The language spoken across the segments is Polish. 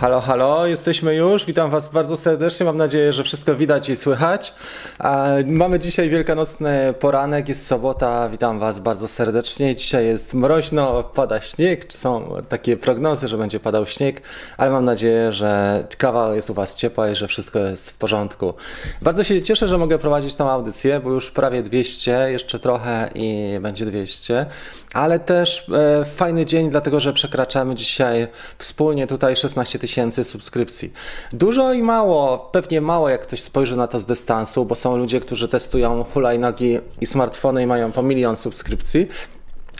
Halo, halo, jesteśmy już. Witam Was bardzo serdecznie. Mam nadzieję, że wszystko widać i słychać. Mamy dzisiaj wielkanocny poranek, jest sobota. Witam Was bardzo serdecznie. Dzisiaj jest mroźno, pada śnieg. Są takie prognozy, że będzie padał śnieg, ale mam nadzieję, że kawa jest u Was ciepła i że wszystko jest w porządku. Bardzo się cieszę, że mogę prowadzić tą audycję, bo już prawie 200, jeszcze trochę i będzie 200, ale też e, fajny dzień, dlatego że przekraczamy dzisiaj wspólnie tutaj 16 tysięcy subskrypcji. Dużo i mało, pewnie mało jak ktoś spojrzy na to z dystansu, bo są ludzie, którzy testują hulajnogi i smartfony i mają po milion subskrypcji.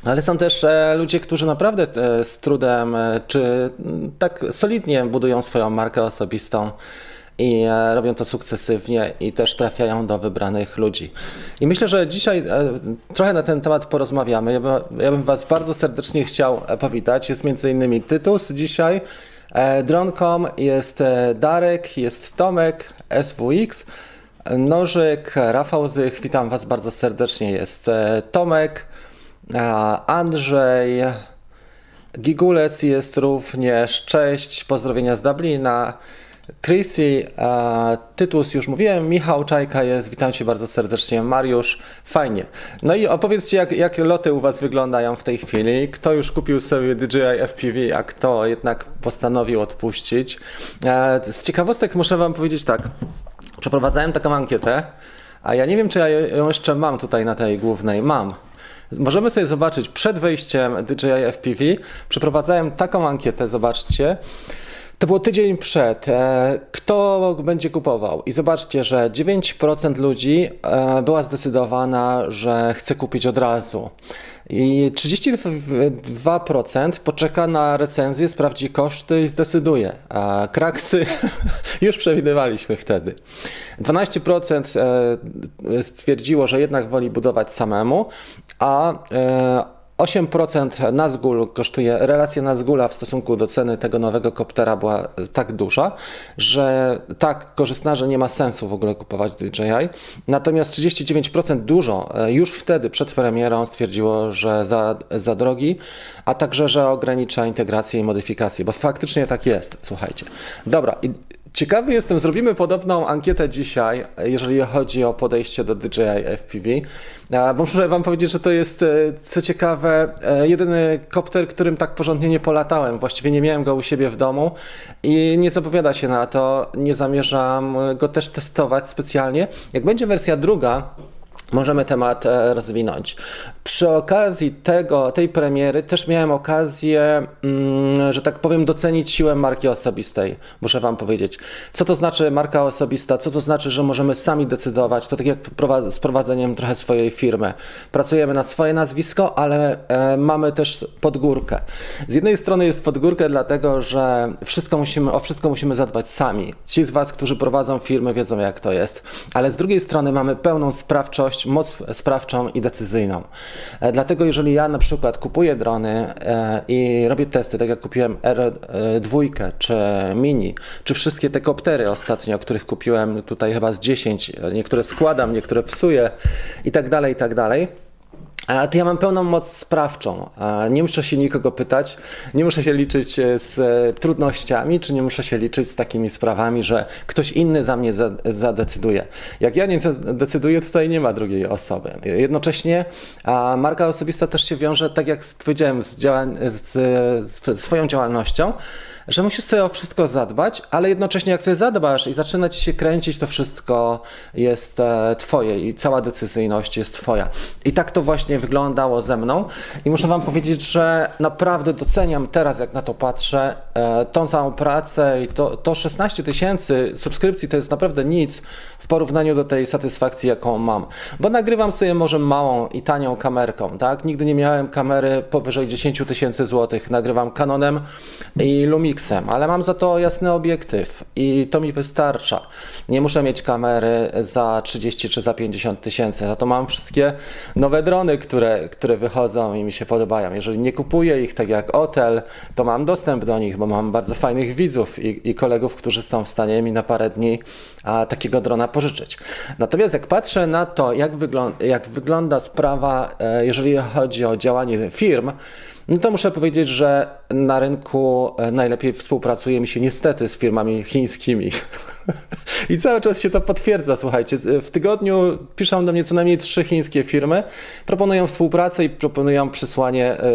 Ale są też e, ludzie, którzy naprawdę e, z trudem e, czy tak solidnie budują swoją markę osobistą i robią to sukcesywnie i też trafiają do wybranych ludzi. I myślę, że dzisiaj trochę na ten temat porozmawiamy. Ja bym, ja bym Was bardzo serdecznie chciał powitać. Jest między innymi Tytus dzisiaj. E, Dronkom jest e, Darek, jest Tomek, SWX, Nożyk, Rafał Zych, witam Was bardzo serdecznie, jest e, Tomek, Andrzej, Gigulec jest również, cześć, pozdrowienia z Dublina, Chrissy, Tytus już mówiłem, Michał Czajka jest, witam Cię bardzo serdecznie, Mariusz, fajnie. No i opowiedzcie, jak, jak loty u Was wyglądają w tej chwili, kto już kupił sobie DJI FPV, a kto jednak postanowił odpuścić. Z ciekawostek muszę Wam powiedzieć tak, przeprowadzałem taką ankietę, a ja nie wiem, czy ja ją jeszcze mam tutaj na tej głównej, mam. Możemy sobie zobaczyć przed wejściem DJI FPV, przeprowadzałem taką ankietę, zobaczcie, to było tydzień przed. E, kto będzie kupował? I zobaczcie, że 9% ludzi e, była zdecydowana, że chce kupić od razu. I 32% poczeka na recenzję, sprawdzi koszty i zdecyduje. A kraksy już przewidywaliśmy wtedy. 12% e, stwierdziło, że jednak woli budować samemu, a 8% Nazgul kosztuje, relacja Nazgula w stosunku do ceny tego nowego koptera była tak duża, że tak korzystna, że nie ma sensu w ogóle kupować DJI. Natomiast 39% dużo e, już wtedy przed premierą stwierdziło, że za, za drogi, a także, że ogranicza integrację i modyfikację, bo faktycznie tak jest, słuchajcie. Dobra, i Ciekawy jestem, zrobimy podobną ankietę dzisiaj, jeżeli chodzi o podejście do DJI FPV, muszę Wam powiedzieć, że to jest, e, co ciekawe, e, jedyny kopter, którym tak porządnie nie polatałem. Właściwie nie miałem go u siebie w domu i nie zapowiada się na to. Nie zamierzam go też testować specjalnie. Jak będzie wersja druga, możemy temat e, rozwinąć. Przy okazji tego, tej premiery też miałem okazję, mm, że tak powiem, docenić siłę marki osobistej. Muszę Wam powiedzieć. Co to znaczy marka osobista? Co to znaczy, że możemy sami decydować? To tak jak z prowadzeniem trochę swojej firmy. Pracujemy na swoje nazwisko, ale e, mamy też podgórkę. Z jednej strony jest podgórkę, dlatego że wszystko musimy, o wszystko musimy zadbać sami. Ci z Was, którzy prowadzą firmy, wiedzą jak to jest. Ale z drugiej strony mamy pełną sprawczość, moc sprawczą i decyzyjną. E, dlatego jeżeli ja na przykład kupuję drony e, i robię testy, tak jak kupiłem R2 czy Mini, czy wszystkie te koptery ostatnio, których kupiłem tutaj chyba z 10, niektóre składam, niektóre psuję i tak dalej, i tak dalej to ja mam pełną moc sprawczą. Nie muszę się nikogo pytać, nie muszę się liczyć e, z e, trudnościami, czy nie muszę się liczyć z takimi sprawami, że ktoś inny za mnie zadecyduje. Jak ja nie decyduję, tutaj nie ma drugiej osoby. Jednocześnie marka osobista też się wiąże, tak jak powiedziałem, z, z, z swoją działalnością że musisz sobie o wszystko zadbać, ale jednocześnie jak sobie zadbasz i zaczyna ci się kręcić, to wszystko jest e, twoje i cała decyzyjność jest twoja. I tak to właśnie wyglądało ze mną i muszę wam powiedzieć, że naprawdę doceniam teraz, jak na to patrzę, e, tą całą pracę i to, to 16 tysięcy subskrypcji to jest naprawdę nic w porównaniu do tej satysfakcji, jaką mam. Bo nagrywam sobie może małą i tanią kamerką, tak? Nigdy nie miałem kamery powyżej 10 tysięcy złotych. Nagrywam Canonem i Lumix ale mam za to jasny obiektyw i to mi wystarcza. Nie muszę mieć kamery za 30 czy za 50 tysięcy, za to mam wszystkie nowe drony, które, które wychodzą i mi się podobają. Jeżeli nie kupuję ich tak jak Otel, to mam dostęp do nich, bo mam bardzo fajnych widzów i, i kolegów, którzy są w stanie mi na parę dni a, takiego drona pożyczyć. Natomiast jak patrzę na to, jak, wygląda, jak wygląda sprawa, e, jeżeli chodzi o działanie firm, no to muszę powiedzieć, że na rynku e, najlepiej współpracuje mi się niestety z firmami chińskimi. I cały czas się to potwierdza, słuchajcie. W tygodniu piszą do mnie co najmniej trzy chińskie firmy, proponują współpracę i proponują przysłanie e,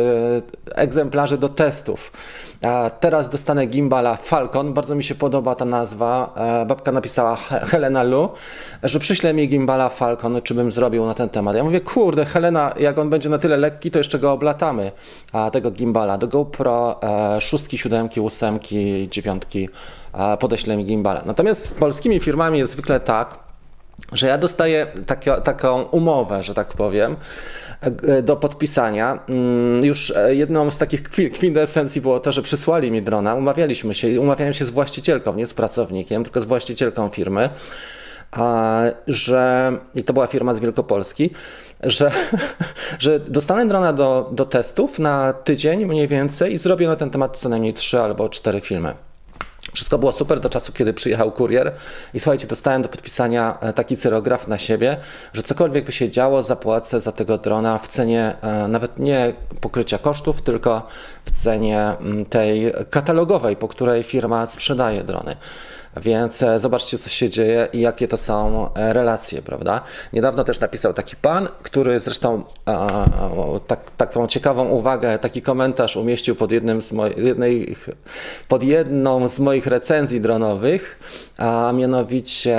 egzemplarzy do testów. A teraz dostanę gimbala Falcon, bardzo mi się podoba ta nazwa. E, babka napisała Helena Lu, że przyśle mi gimbala Falcon, czy bym zrobił na ten temat. Ja mówię, kurde, Helena, jak on będzie na tyle lekki, to jeszcze go oblatamy, a tego gimbala do GoPro e, szóstki, siódemki, ósemki, dziewiątki podeślę mi gimbala. Natomiast z polskimi firmami jest zwykle tak, że ja dostaję taką umowę, że tak powiem, e, do podpisania. Mm, już e, jedną z takich kwintesencji było to, że przysłali mi drona, umawialiśmy się, umawiałem się z właścicielką, nie z pracownikiem, tylko z właścicielką firmy, że, i to była firma z Wielkopolski, że, że dostanę drona do, do testów na tydzień mniej więcej i zrobię na ten temat co najmniej trzy albo cztery filmy. Wszystko było super do czasu, kiedy przyjechał kurier i słuchajcie, dostałem do podpisania e, taki cyrograf na siebie, że cokolwiek by się działo, zapłacę za tego drona w cenie e, nawet nie pokrycia kosztów, tylko w cenie mm, tej katalogowej, po której firma sprzedaje drony. Więc e, zobaczcie, co się dzieje i jakie to są e, relacje, prawda? Niedawno też napisał taki pan, który zresztą tak, taką ciekawą uwagę, taki komentarz umieścił pod, jednym z jednej, pod jedną z moich recenzji dronowych, a mianowicie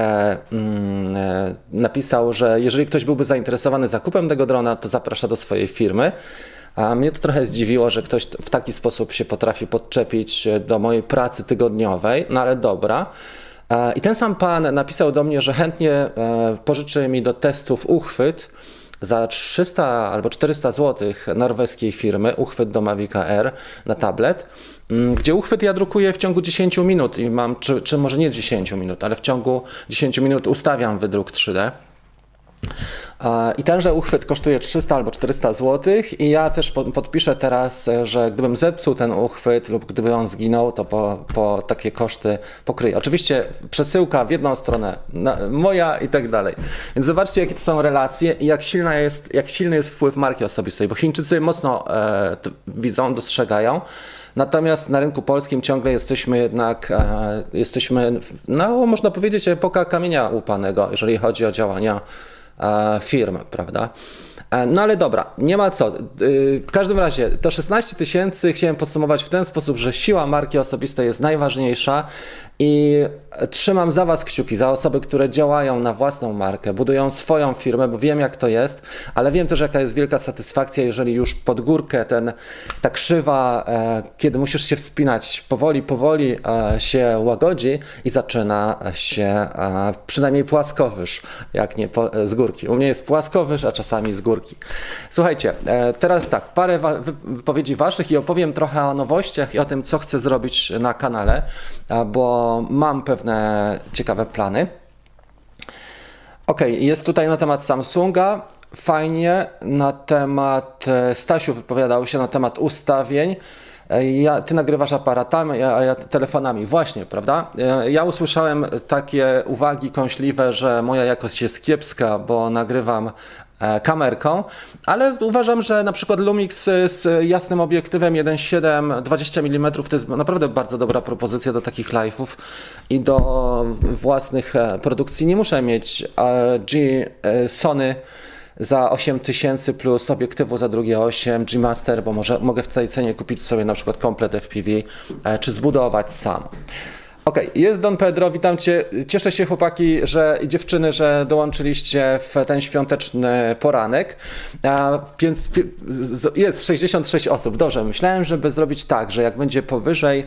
mm, e, napisał, że jeżeli ktoś byłby zainteresowany zakupem tego drona, to zaprasza do swojej firmy. A mnie to trochę zdziwiło, że ktoś w taki sposób się potrafi podczepić do mojej pracy tygodniowej, no ale dobra. E, I ten sam pan napisał do mnie, że chętnie e, pożyczy mi do testów uchwyt za 300 albo 400 zł norweskiej firmy, uchwyt do Mavic Air na tablet, mm, gdzie uchwyt ja drukuję w ciągu 10 minut i mam, czy, czy może nie 10 minut, ale w ciągu 10 minut ustawiam wydruk 3D. I tenże uchwyt kosztuje 300 albo 400 zł i ja też podpiszę teraz, że gdybym zepsuł ten uchwyt lub gdyby on zginął, to po, po takie koszty pokryję. Oczywiście przesyłka w jedną stronę, moja i tak dalej. Więc zobaczcie, jakie to są relacje i jak, silna jest, jak silny jest wpływ marki osobistej, bo Chińczycy mocno e, widzą, dostrzegają. Natomiast na rynku polskim ciągle jesteśmy jednak, e, jesteśmy, no można powiedzieć, epoka kamienia łupanego, jeżeli chodzi o działania E, firm, prawda? E, no ale dobra, nie ma co. E, w każdym razie to 16 tysięcy chciałem podsumować w ten sposób, że siła marki osobistej jest najważniejsza i trzymam za Was kciuki, za osoby, które działają na własną markę, budują swoją firmę, bo wiem jak to jest, ale wiem też jaka jest wielka satysfakcja, jeżeli już pod górkę ten, ta krzywa, e, kiedy musisz się wspinać powoli, powoli e, się łagodzi i zaczyna się e, przynajmniej płaskowyż, jak nie z górki. U mnie jest płaskowyż, a czasami z górki. Słuchajcie, e, teraz tak, parę wa wypowiedzi Waszych i opowiem trochę o nowościach i o tym, co chcę zrobić na kanale, bo mam pewne ciekawe plany. Ok, jest tutaj na temat Samsunga. Fajnie. Na temat e, Stasiu wypowiadał się na temat ustawień. E, ja, ty nagrywasz aparatami, a ja telefonami. Właśnie, prawda? E, ja usłyszałem takie uwagi kąśliwe, że moja jakość jest kiepska, bo nagrywam E, kamerką, ale uważam, że na przykład Lumix z jasnym obiektywem 1.7 20 mm to jest naprawdę bardzo dobra propozycja do takich live'ów i do własnych produkcji. Nie muszę mieć G Sony za 8000 plus obiektywu za drugie 8, G Master, bo może, mogę w tej cenie kupić sobie na przykład komplet FPV, czy zbudować sam. Okej, okay, jest Don Pedro, witam Cię. Cieszę się chłopaki, że i dziewczyny, że dołączyliście w ten świąteczny poranek. A, więc jest 66 osób. Dobrze, myślałem, żeby zrobić tak, że jak będzie powyżej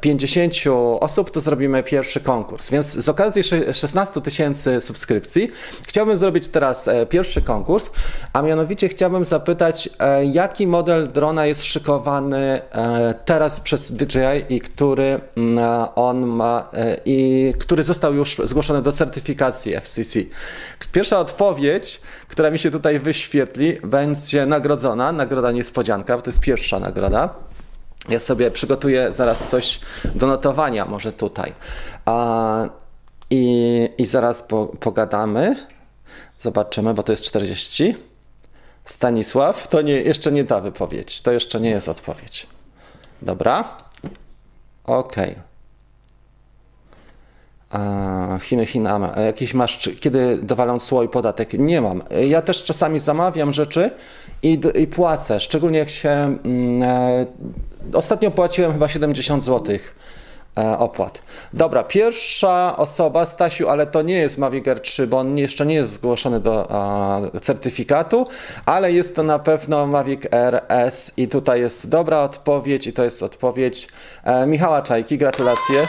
50 osób, to zrobimy pierwszy konkurs. Więc z okazji 16 tysięcy subskrypcji chciałbym zrobić teraz e, pierwszy konkurs, a mianowicie chciałbym zapytać, e, jaki model drona jest szykowany e, teraz przez DJI i który mm, on ma e, i który został już zgłoszony do certyfikacji FCC. Pierwsza odpowiedź, która mi się tutaj wyświetli, będzie nagrodzona, nagroda niespodzianka, bo to jest pierwsza nagroda. Ja sobie przygotuję zaraz coś do notowania, może tutaj. I, I zaraz po, pogadamy. Zobaczymy, bo to jest 40. Stanisław, to nie, jeszcze nie ta wypowiedź, to jeszcze nie jest odpowiedź. Dobra? Okej. Okay. Chiny, Chinama. Jakiś masz, kiedy dowalą słoj podatek? Nie mam. Ja też czasami zamawiam rzeczy i, i płacę, szczególnie jak się. Mm, e, ostatnio płaciłem chyba 70 złotych E, opłat. Dobra, pierwsza osoba, Stasiu, ale to nie jest Mavic Air 3, bo on jeszcze nie jest zgłoszony do a, certyfikatu, ale jest to na pewno Mavic Air S i tutaj jest dobra odpowiedź i to jest odpowiedź e, Michała Czajki. Gratulacje.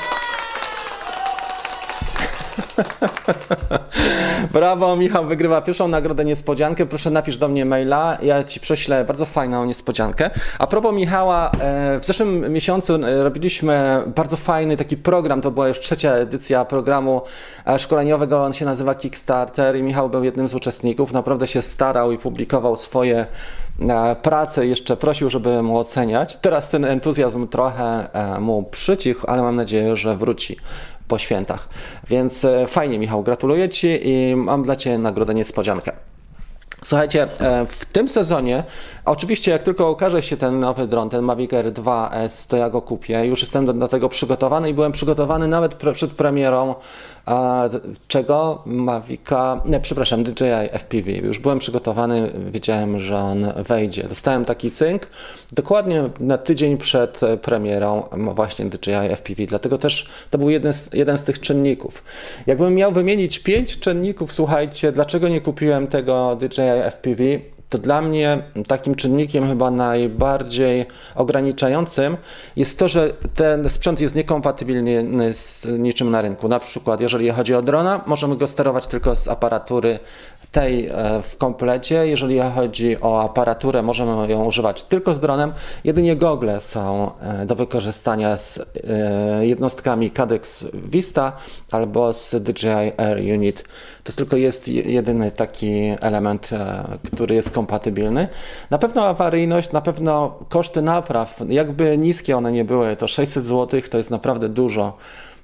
Brawo, Michał wygrywa pierwszą nagrodę niespodziankę. Proszę napisz do mnie maila, ja ci prześlę bardzo fajną niespodziankę. A propos Michała, e, w zeszłym miesiącu e, robiliśmy bardzo fajny taki program, to była już trzecia edycja programu e, szkoleniowego, on się nazywa Kickstarter i Michał był jednym z uczestników, naprawdę się starał i publikował swoje prace, jeszcze prosił, żeby mu oceniać. Teraz ten entuzjazm trochę mu przycichł, ale mam nadzieję, że wróci po świętach. Więc e, fajnie, Michał, gratuluję Ci i mam dla Ciebie nagrodę niespodziankę. Słuchajcie, e, w tym sezonie, oczywiście jak tylko okaże się ten nowy dron, ten Mavic Air 2S, to ja go kupię. Już jestem do, do tego przygotowany i byłem przygotowany nawet pre, przed premierą czego? Mavica, nie, przepraszam, DJI FPV. Już byłem przygotowany, wiedziałem, że on wejdzie. Dostałem taki cynk dokładnie na tydzień przed premierą właśnie DJI FPV, dlatego też to był jeden z, jeden z tych czynników. Jakbym miał wymienić pięć czynników, słuchajcie, dlaczego nie kupiłem tego DJI FPV? To dla mnie takim czynnikiem chyba najbardziej ograniczającym jest to, że ten sprzęt jest niekompatybilny z niczym na rynku. Na przykład, jeżeli chodzi o drona, możemy go sterować tylko z aparatury tej e, w komplecie. Jeżeli chodzi o aparaturę, możemy ją używać tylko z dronem. Jedynie gogle są e, do wykorzystania z e, jednostkami Cadex Vista albo z DJI Air Unit. To tylko jest jedyny taki element, który jest kompatybilny. Na pewno awaryjność, na pewno koszty napraw, jakby niskie one nie były, to 600 zł to jest naprawdę dużo.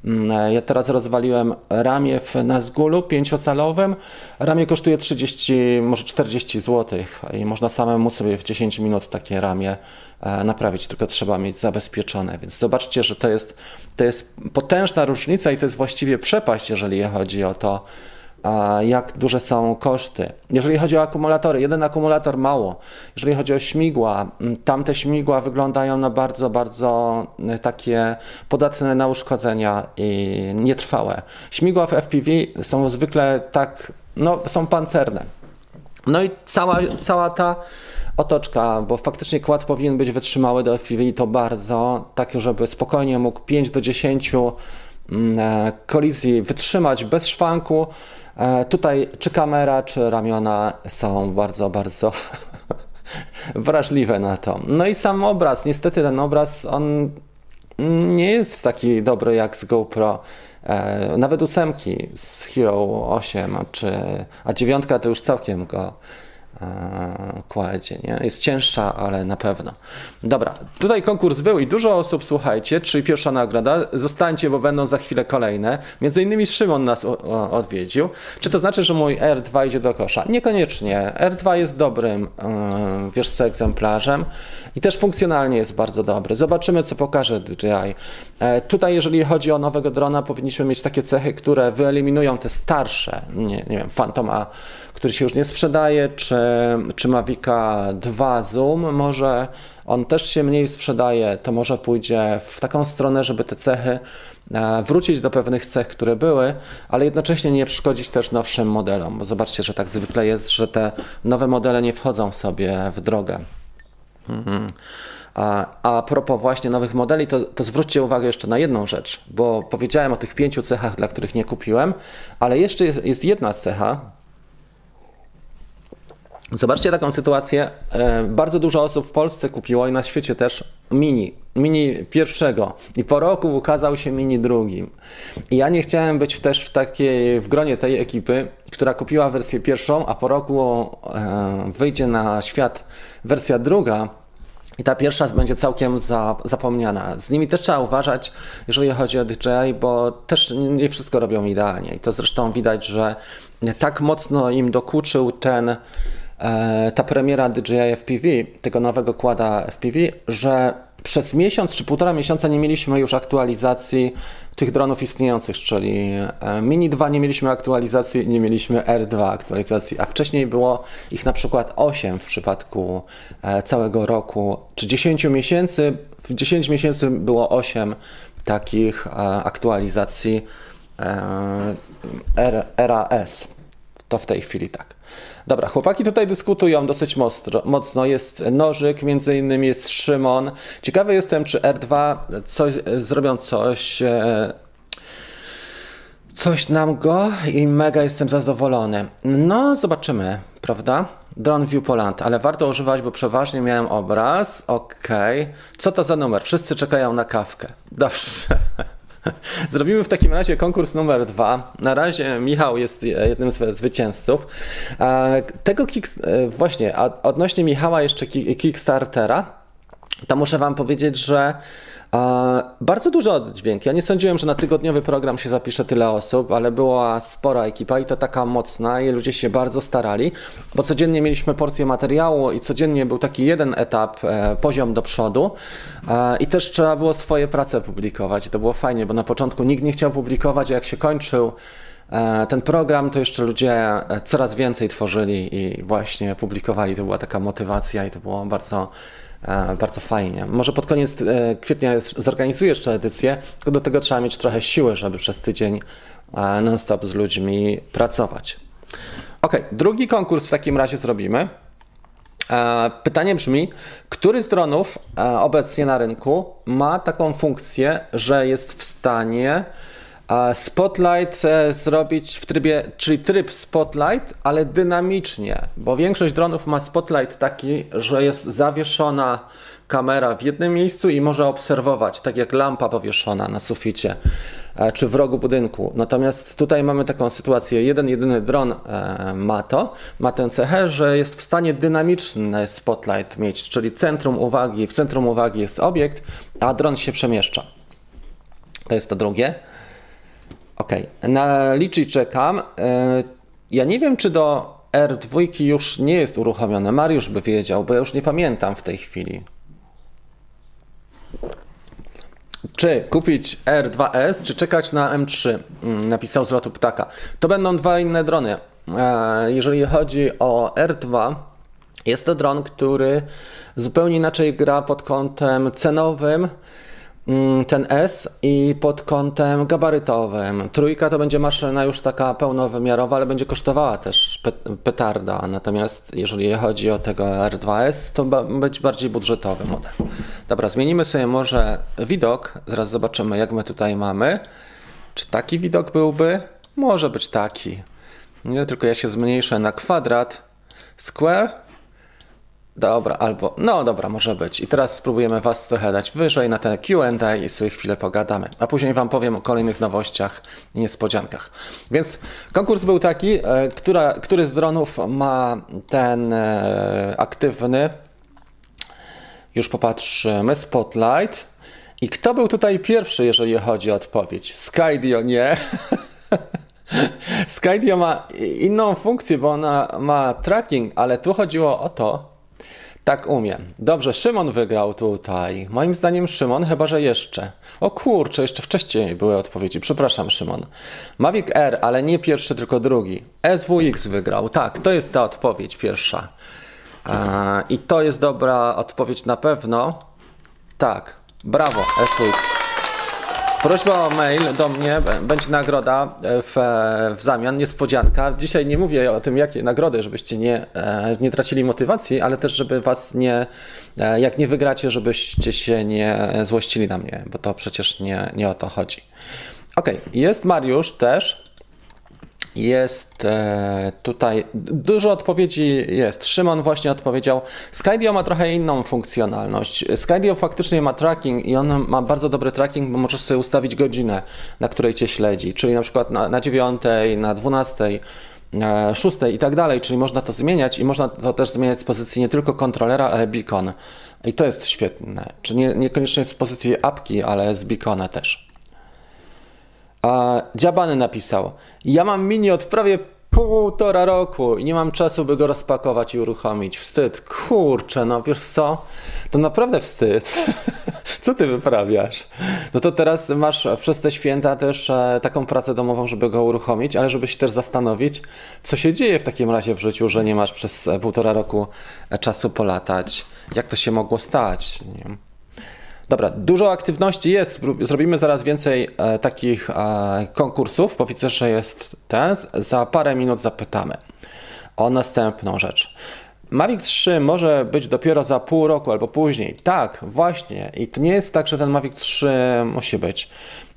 Mm, ja teraz rozwaliłem ramię w Nazgulu pięciocalowym. Ramię kosztuje 30, może 40 zł i można samemu sobie w 10 minut takie ramię e, naprawić, tylko trzeba mieć zabezpieczone. Więc zobaczcie, że to jest, to jest potężna różnica i to jest właściwie przepaść, jeżeli chodzi o to, jak duże są koszty. Jeżeli chodzi o akumulatory, jeden akumulator mało. Jeżeli chodzi o śmigła, tamte śmigła wyglądają na bardzo, bardzo takie podatne na uszkodzenia i nietrwałe. Śmigła w FPV są zwykle tak, no są pancerne. No i cała, cała ta otoczka, bo faktycznie kład powinien być wytrzymały do FPV i to bardzo, tak żeby spokojnie mógł 5 do 10 mm, e, kolizji wytrzymać bez szwanku tutaj czy kamera, czy ramiona są bardzo, bardzo wrażliwe na to. No i sam obraz, niestety ten obraz, on nie jest taki dobry jak z GoPro. E, nawet ósemki z Hero 8, czy, a dziewiątka to już całkiem go kładzie. Nie? Jest cięższa, ale na pewno. Dobra, tutaj konkurs był i dużo osób, słuchajcie, czyli pierwsza nagroda. Zostańcie, bo będą za chwilę kolejne. Między innymi Szymon nas odwiedził. Czy to znaczy, że mój R2 idzie do kosza? Niekoniecznie. R2 jest dobrym, yy, wiesz co, egzemplarzem i też funkcjonalnie jest bardzo dobry. Zobaczymy, co pokaże DJI. E, tutaj, jeżeli chodzi o nowego drona, powinniśmy mieć takie cechy, które wyeliminują te starsze, nie, nie wiem, Phantoma który się już nie sprzedaje, czy, czy Mavica 2 Zoom może on też się mniej sprzedaje, to może pójdzie w taką stronę, żeby te cechy e, wrócić do pewnych cech, które były, ale jednocześnie nie przeszkodzić też nowszym modelom, bo zobaczcie, że tak zwykle jest, że te nowe modele nie wchodzą sobie w drogę. Mhm. A, a propos właśnie nowych modeli, to, to zwróćcie uwagę jeszcze na jedną rzecz, bo powiedziałem o tych pięciu cechach, dla których nie kupiłem, ale jeszcze jest, jest jedna cecha, Zobaczcie taką sytuację. E, bardzo dużo osób w Polsce kupiło i na świecie też mini. Mini pierwszego. I po roku ukazał się mini drugim. I ja nie chciałem być też w takiej, w gronie tej ekipy, która kupiła wersję pierwszą, a po roku e, wyjdzie na świat wersja druga, i ta pierwsza będzie całkiem za, zapomniana. Z nimi też trzeba uważać, jeżeli chodzi o DJI, bo też nie wszystko robią idealnie. I to zresztą widać, że tak mocno im dokuczył ten ta premiera DJI FPV, tego nowego kłada FPV, że przez miesiąc czy półtora miesiąca nie mieliśmy już aktualizacji tych dronów istniejących, czyli e, Mini 2 nie mieliśmy aktualizacji, nie mieliśmy R2 aktualizacji, a wcześniej było ich na przykład 8 w przypadku e, całego roku, czy 10 miesięcy, w 10 miesięcy było 8 takich aktualizacji RAS. To w tej chwili tak. Dobra, chłopaki tutaj dyskutują dosyć mocno. mocno. Jest Nożyk, między innymi jest Szymon. Ciekawy jestem, czy R2 coś, zrobią coś e, coś nam go i mega jestem zadowolony. No, zobaczymy, prawda? Drone View Poland, ale warto używać, bo przeważnie miałem obraz. Okej. Okay. Co to za numer? Wszyscy czekają na kawkę. Dobrze. Zrobimy w takim razie konkurs numer dwa. Na razie Michał jest jednym z zwycięzców. Tego kick, e, właśnie, odnośnie Michała jeszcze Kickstartera, to muszę Wam powiedzieć, że bardzo duży oddźwięk. Ja nie sądziłem, że na tygodniowy program się zapisze tyle osób, ale była spora ekipa i to taka mocna i ludzie się bardzo starali, bo codziennie mieliśmy porcję materiału i codziennie był taki jeden etap, e, poziom do przodu e, i też trzeba było swoje prace publikować. To było fajnie, bo na początku nikt nie chciał publikować, a jak się kończył e, ten program, to jeszcze ludzie coraz więcej tworzyli i właśnie publikowali. To była taka motywacja i to było bardzo bardzo fajnie. Może pod koniec e, kwietnia zorganizuję jeszcze edycję, tylko do tego trzeba mieć trochę siły, żeby przez tydzień e, non-stop z ludźmi pracować. Ok, drugi konkurs w takim razie zrobimy. Pytanie brzmi, który z dronów obecnie na rynku ma taką funkcję, że jest w stanie Spotlight e, zrobić w trybie, czyli tryb Spotlight, ale dynamicznie, bo większość dronów ma Spotlight taki, że jest zawieszona kamera w jednym miejscu i może obserwować, tak jak lampa powieszona na suficie e, czy w rogu budynku. Natomiast tutaj mamy taką sytuację, jeden jedyny dron e, ma to, ma tę cechę, że jest w stanie dynamiczny spotlight mieć, czyli centrum uwagi, w centrum uwagi jest obiekt, a dron się przemieszcza. To jest to drugie. Ok, na liczy czekam. E, ja nie wiem, czy do R2 już nie jest uruchomione. Mariusz by wiedział, bo ja już nie pamiętam w tej chwili. Czy kupić R2S, czy czekać na M3? Mm, napisał z ptaka. To będą dwa inne drony. E, jeżeli chodzi o R2, jest to dron, który zupełnie inaczej gra pod kątem cenowym ten S i pod kątem gabarytowym. Trójka to będzie maszyna już taka pełnowymiarowa, ale będzie kosztowała też petarda. Natomiast jeżeli chodzi o tego R2S, to być bardziej budżetowy model. Dobra, zmienimy sobie może widok. Zaraz zobaczymy, jak my tutaj mamy. Czy taki widok byłby? Może być taki. Nie, tylko ja się zmniejszę na kwadrat. Square Dobra, albo, no dobra, może być. I teraz spróbujemy Was trochę dać wyżej na te Q&A i sobie chwilę pogadamy. A później Wam powiem o kolejnych nowościach i niespodziankach. Więc konkurs był taki, e, która, który z dronów ma ten e, aktywny, już popatrzymy, Spotlight. I kto był tutaj pierwszy, jeżeli chodzi o odpowiedź? Skydio nie. Skydio ma inną funkcję, bo ona ma tracking, ale tu chodziło o to, tak umiem. Dobrze, Szymon wygrał tutaj. Moim zdaniem Szymon, chyba że jeszcze. O kurczę, jeszcze wcześniej były odpowiedzi. Przepraszam, Szymon. Mavic R, ale nie pierwszy, tylko drugi. SWX wygrał. Tak, to jest ta odpowiedź pierwsza. I to jest dobra odpowiedź na pewno. Tak, brawo, SWX. Prośba o mail do mnie, będzie nagroda e, w, w zamian, niespodzianka. Dzisiaj nie mówię o tym, jakie nagrody, żebyście nie, e, nie tracili motywacji, ale też, żeby was nie, e, jak nie wygracie, żebyście się nie złościli na mnie, bo to przecież nie, nie o to chodzi. Ok, jest Mariusz też. Jest e, tutaj dużo odpowiedzi jest. Szymon właśnie odpowiedział. Skydio ma trochę inną funkcjonalność. Skydio faktycznie ma tracking i on ma bardzo dobry tracking, bo możesz sobie ustawić godzinę, na której cię śledzi. Czyli na przykład na, na 9, na 12, na 6 i tak dalej. Czyli można to zmieniać i można to też zmieniać z pozycji nie tylko kontrolera, ale beacon. I to jest świetne. Czy nie, niekoniecznie z pozycji apki, ale z beacona też. A Dziabany napisał: Ja mam mini od prawie półtora roku i nie mam czasu, by go rozpakować i uruchomić. Wstyd. Kurczę, no wiesz co? To naprawdę wstyd. Co ty wyprawiasz? No to teraz masz przez te święta też e, taką pracę domową, żeby go uruchomić, ale żeby się też zastanowić, co się dzieje w takim razie w życiu, że nie masz przez e, półtora roku e, czasu polatać. Jak to się mogło stać? Nie? Dobra, dużo aktywności jest. Zrobimy zaraz więcej e, takich e, konkursów. Powiedzę, że jest ten. Za parę minut zapytamy o następną rzecz. Mavic 3 może być dopiero za pół roku albo później. Tak, właśnie. I to nie jest tak, że ten Mavic 3 musi być.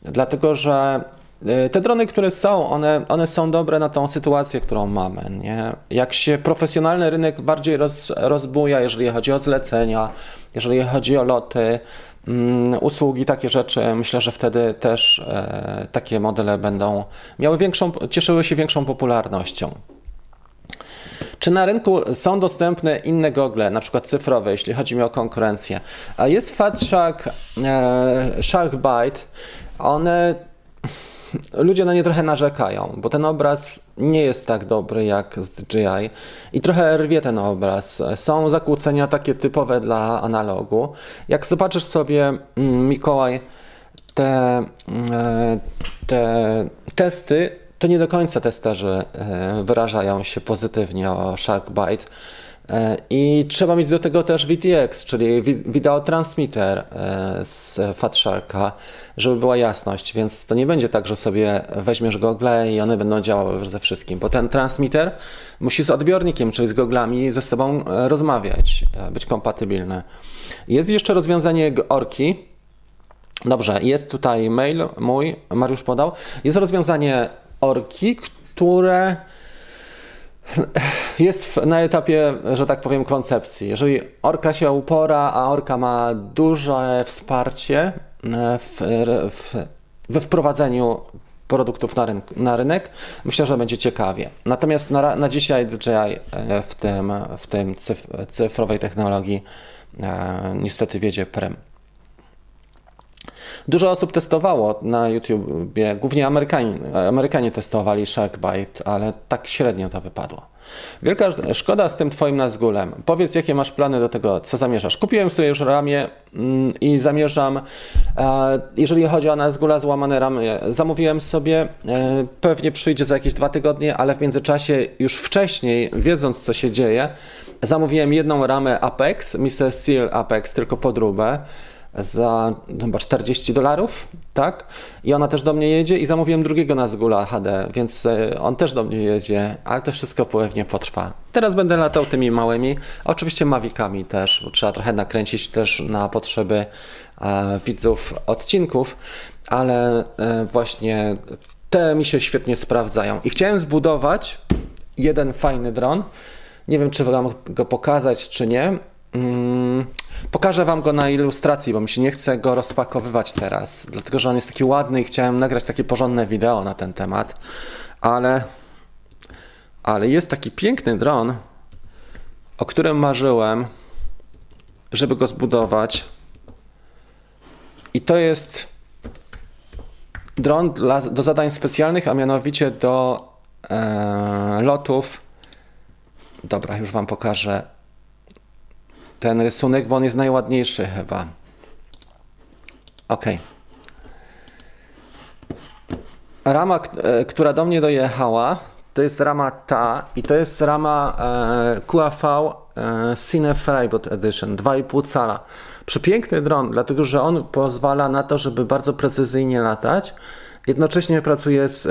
Dlatego, że e, te drony, które są, one, one są dobre na tą sytuację, którą mamy. Nie? Jak się profesjonalny rynek bardziej roz, rozbuja, jeżeli chodzi o zlecenia, jeżeli chodzi o loty, usługi, takie rzeczy. Myślę, że wtedy też e, takie modele będą miały większą, cieszyły się większą popularnością. Czy na rynku są dostępne inne gogle, na przykład cyfrowe, jeśli chodzi mi o konkurencję? Jest Fat Shark, e, Sharkbite. One ludzie na nie trochę narzekają, bo ten obraz nie jest tak dobry jak z DJI i trochę rwie ten obraz. Są zakłócenia takie typowe dla analogu. Jak zobaczysz sobie, mm, Mikołaj, te, mm, e, te testy, to nie do końca testerzy e, wyrażają się pozytywnie o Sharkbite. E, I trzeba mieć do tego też VTX, czyli Video Transmitter e, z Fatsharka, żeby była jasność, więc to nie będzie tak, że sobie weźmiesz gogle i one będą działały ze wszystkim, bo ten transmitter musi z odbiornikiem, czyli z goglami ze sobą e, rozmawiać, być kompatybilny. Jest jeszcze rozwiązanie Orki. Dobrze, jest tutaj mail mój, Mariusz podał. Jest rozwiązanie Orki, które jest na etapie, że tak powiem, koncepcji. Jeżeli orka się upora, a orka ma duże wsparcie e, w, w, we wprowadzeniu produktów na, na rynek, myślę, że będzie ciekawie. Natomiast na, na dzisiaj DJI e, w tym, w tym cyfrowej technologii e, niestety wiedzie prem. Dużo osób testowało na YouTubie, głównie Amerykanie, Amerykanie testowali Sharkbite, ale tak średnio to wypadło. Wielka szkoda z tym twoim Nazgulem. Powiedz, jakie masz plany do tego, co zamierzasz. Kupiłem sobie już ramię mm, i zamierzam, e, jeżeli chodzi o Nazgula, złamane ramię, zamówiłem sobie, e, pewnie przyjdzie za jakieś dwa tygodnie, ale w międzyczasie już wcześniej, wiedząc co się dzieje, zamówiłem jedną ramę Apex, Mr. Steel Apex, tylko podróbę za chyba 40 dolarów, tak? I ona też do mnie jedzie i zamówiłem drugiego Nazgula HD, więc e, on też do mnie jedzie, ale to wszystko pewnie potrwa. Teraz będę latał tymi małymi, oczywiście Mavicami też, bo trzeba trochę nakręcić też na potrzeby e, widzów odcinków, ale e, właśnie te mi się świetnie sprawdzają. I chciałem zbudować jeden fajny dron. Nie wiem, czy wam go pokazać, czy nie. Mm, pokażę Wam go na ilustracji, bo mi się nie chce go rozpakowywać teraz, dlatego że on jest taki ładny i chciałem nagrać takie porządne wideo na ten temat, ale, ale jest taki piękny dron, o którym marzyłem, żeby go zbudować. I to jest dron dla, do zadań specjalnych, a mianowicie do e, lotów. Dobra, już Wam pokażę ten rysunek, bo on jest najładniejszy chyba. Ok. Rama, e, która do mnie dojechała, to jest rama ta i to jest rama e, QAV e, Cine Freibot Edition 2,5 cala. Przepiękny dron, dlatego że on pozwala na to, żeby bardzo precyzyjnie latać. Jednocześnie pracuje z,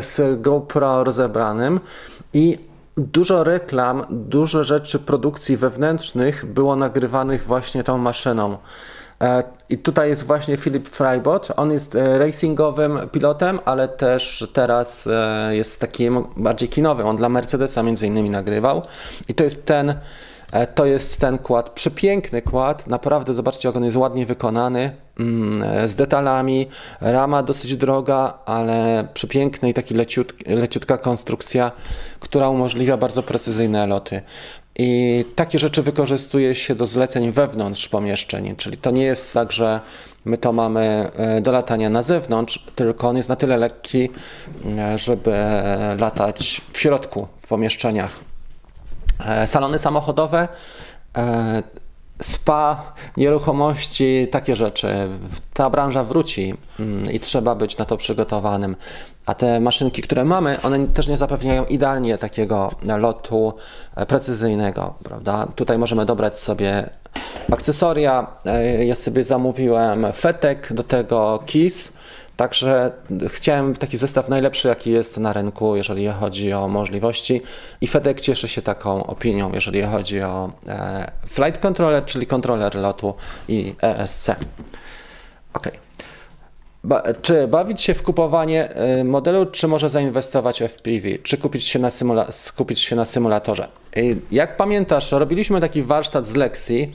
z GoPro rozebranym i dużo reklam, dużo rzeczy produkcji wewnętrznych było nagrywanych właśnie tą maszyną. E, I tutaj jest właśnie Philip Freibot. On jest e, racingowym pilotem, ale też teraz e, jest takim bardziej kinowym. On dla Mercedesa między innymi nagrywał. I to jest ten to jest ten kład, przepiękny kład, naprawdę zobaczcie jak on jest ładnie wykonany, mm, e, z detalami, rama dosyć droga, ale przepiękny i taki leciut, leciutka konstrukcja, która umożliwia bardzo precyzyjne loty. I takie rzeczy wykorzystuje się do zleceń wewnątrz pomieszczeń, czyli to nie jest tak, że my to mamy e, do latania na zewnątrz, tylko on jest na tyle lekki, żeby latać w środku, w pomieszczeniach. E, salony samochodowe, e, spa, nieruchomości, takie rzeczy. Ta branża wróci mm, i trzeba być na to przygotowanym. A te maszynki, które mamy, one też nie zapewniają idealnie takiego lotu e, precyzyjnego, prawda? Tutaj możemy dobrać sobie akcesoria. Ja sobie zamówiłem fetek, do tego KISS Także chciałem taki zestaw najlepszy, jaki jest na rynku, jeżeli chodzi o możliwości. I FedEx cieszy się taką opinią, jeżeli chodzi o e, Flight Controller, czyli kontroler lotu i ESC. Ok. Ba czy bawić się w kupowanie e, modelu, czy może zainwestować w FPV? Czy kupić się na, skupić się na symulatorze? Jak pamiętasz, robiliśmy taki warsztat z lekcji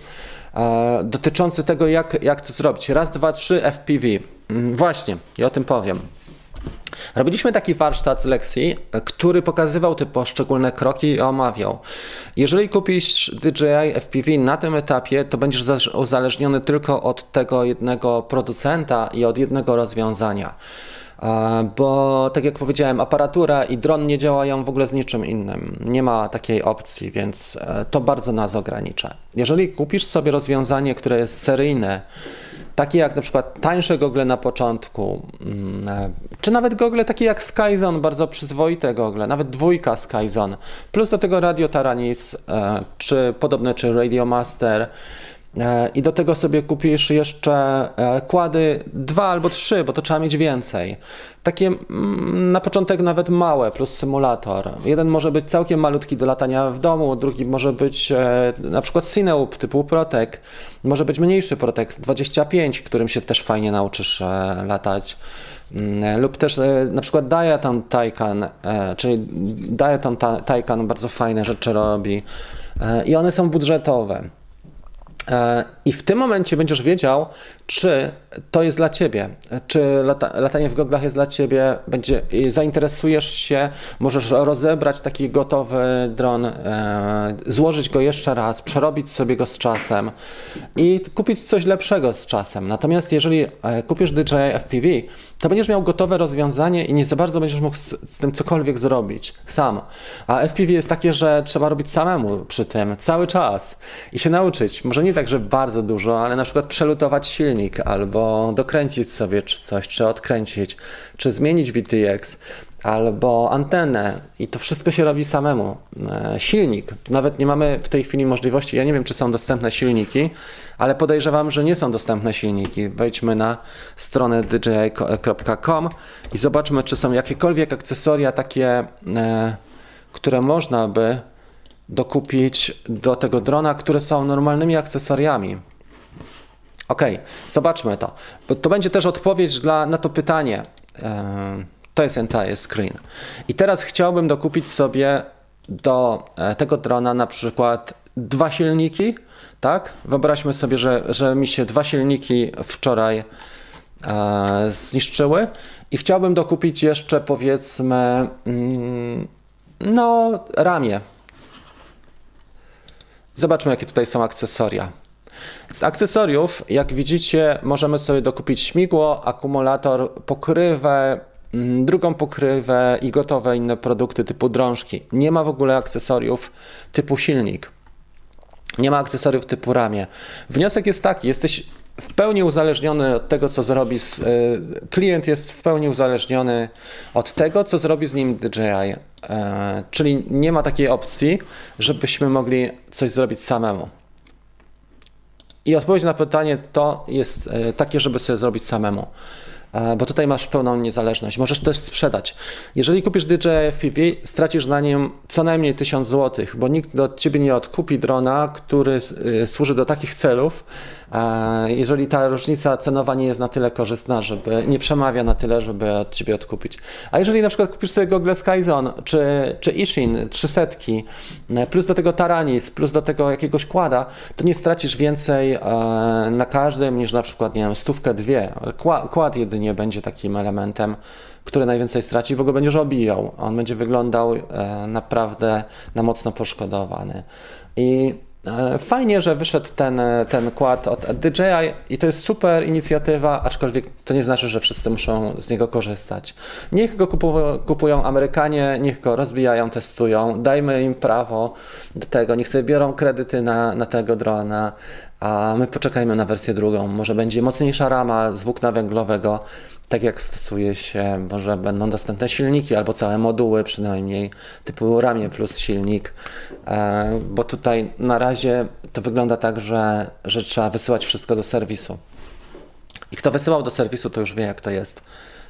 e, dotyczący tego, jak, jak to zrobić. Raz, dwa, trzy FPV. Mm, właśnie, i o tym powiem. Robiliśmy taki warsztat z lekcji, który pokazywał te poszczególne kroki i omawiał. Jeżeli kupisz DJI FPV na tym etapie, to będziesz uzależniony tylko od tego jednego producenta i od jednego rozwiązania. Bo tak jak powiedziałem, aparatura i dron nie działają w ogóle z niczym innym. Nie ma takiej opcji, więc e, to bardzo nas ogranicza. Jeżeli kupisz sobie rozwiązanie, które jest seryjne, takie jak na przykład tańsze gogle na początku, mm, e, czy nawet gogle takie jak Skyzone, bardzo przyzwoite gogle, nawet dwójka Skyzone, plus do tego Radio Taranis, e, czy podobne, czy Radio Master, i do tego sobie kupisz jeszcze e, kłady dwa albo trzy, bo to trzeba mieć więcej. Takie mm, na początek nawet małe plus symulator. Jeden może być całkiem malutki do latania w domu, drugi może być e, na przykład Cineup typu Protek, może być mniejszy Protek 25, którym się też fajnie nauczysz latać mm, lub też na przykład Diatom Taycan, czyli Diatom Taycan bardzo fajne rzeczy robi i one są budżetowe. E, I w tym momencie będziesz wiedział, czy to jest dla ciebie, czy lata, latanie w goglach jest dla ciebie, będzie, zainteresujesz się, możesz rozebrać taki gotowy dron, e, złożyć go jeszcze raz, przerobić sobie go z czasem i kupić coś lepszego z czasem. Natomiast jeżeli e, kupisz DJI FPV, to będziesz miał gotowe rozwiązanie i nie za bardzo będziesz mógł z, z tym cokolwiek zrobić sam. A FPV jest takie, że trzeba robić samemu przy tym cały czas i się nauczyć. Może nie tak, że bardzo dużo, ale na przykład przelutować silnik albo dokręcić sobie czy coś, czy odkręcić, czy zmienić VTX albo antenę i to wszystko się robi samemu. E, silnik, nawet nie mamy w tej chwili możliwości, ja nie wiem czy są dostępne silniki, ale podejrzewam, że nie są dostępne silniki. Wejdźmy na stronę dji.com i zobaczmy czy są jakiekolwiek akcesoria takie, e, które można by dokupić do tego drona, które są normalnymi akcesoriami. Ok, zobaczmy to. To będzie też odpowiedź dla, na to pytanie. To jest entire screen. I teraz chciałbym dokupić sobie do e, tego drona na przykład dwa silniki, tak? Wyobraźmy sobie, że, że mi się dwa silniki wczoraj e, zniszczyły i chciałbym dokupić jeszcze powiedzmy mm, no ramię. Zobaczmy jakie tutaj są akcesoria. Z akcesoriów, jak widzicie, możemy sobie dokupić śmigło, akumulator, pokrywę, mm, drugą pokrywę i gotowe inne produkty typu drążki. Nie ma w ogóle akcesoriów typu silnik. Nie ma akcesoriów typu ramię. Wniosek jest taki, jesteś w pełni uzależniony od tego, co zrobi. Z, y, klient jest w pełni uzależniony od tego, co zrobi z nim DJI. Y, czyli nie ma takiej opcji, żebyśmy mogli coś zrobić samemu. I odpowiedź na pytanie to jest e, takie, żeby sobie zrobić samemu. e, bo tutaj masz pełną niezależność. Możesz też sprzedać. Jeżeli kupisz DJI FPV, stracisz na nim co najmniej 1000 zł, bo nikt od ciebie nie odkupi drona, który y, służy do takich celów, e, jeżeli ta różnica cenowa nie jest na tyle korzystna, żeby nie przemawia na tyle, żeby od ciebie odkupić. A jeżeli na przykład kupisz sobie Google Skyzone czy, czy Ishin 300, e, plus do tego Taranis, plus do tego jakiegoś kłada, to nie stracisz więcej na każdym niż na przykład, nie wiem, stówkę, dwie. Kład jedynie będzie takim elementem, który najwięcej straci, bo go będziesz obijał. On będzie wyglądał e, naprawdę na mocno poszkodowany. I e, Fajnie, że wyszedł ten, ten kład od DJI i to jest super inicjatywa, aczkolwiek to nie znaczy, że wszyscy muszą z niego korzystać. Niech go kupują Amerykanie, niech go rozwijają, testują, dajmy im prawo do tego, niech sobie biorą kredyty na, na tego drona, a my poczekajmy na wersję drugą. Może będzie mocniejsza rama z włókna węglowego, tak jak stosuje się, może będą dostępne silniki albo całe moduły przynajmniej, typu ramię plus silnik, e, bo tutaj na razie to wygląda tak, że, że trzeba wysyłać wszystko do serwisu. I kto wysyłał do serwisu, to już wie, jak to jest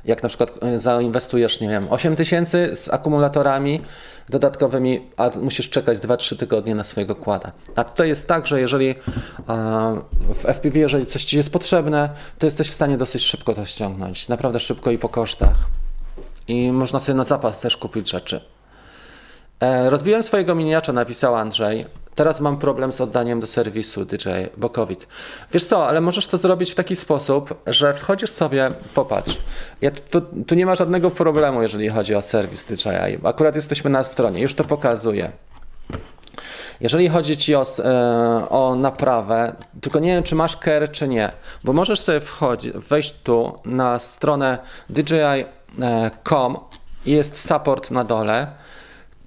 jak na przykład e, zainwestujesz, nie wiem, 8 tysięcy z akumulatorami dodatkowymi, a musisz czekać 2-3 tygodnie na swojego kłada. A tutaj jest tak, że jeżeli w FPV, jeżeli coś Ci jest potrzebne, to jesteś w stanie dosyć szybko to ściągnąć. Naprawdę szybko i po kosztach. I można sobie na zapas też kupić rzeczy. E, rozbiłem swojego miniacza, napisał Andrzej. Teraz mam problem z oddaniem do serwisu DJ, bo COVID. Wiesz co, ale możesz to zrobić w taki sposób, że wchodzisz sobie, popatrz. Ja, tu, tu nie ma żadnego problemu, jeżeli chodzi o serwis DJI. Akurat jesteśmy na stronie, już to pokazuję. Jeżeli chodzi ci o, e, o naprawę, tylko nie wiem, czy masz care, czy nie, bo możesz sobie wchodzić, wejść tu na stronę DJI.com i jest support na dole.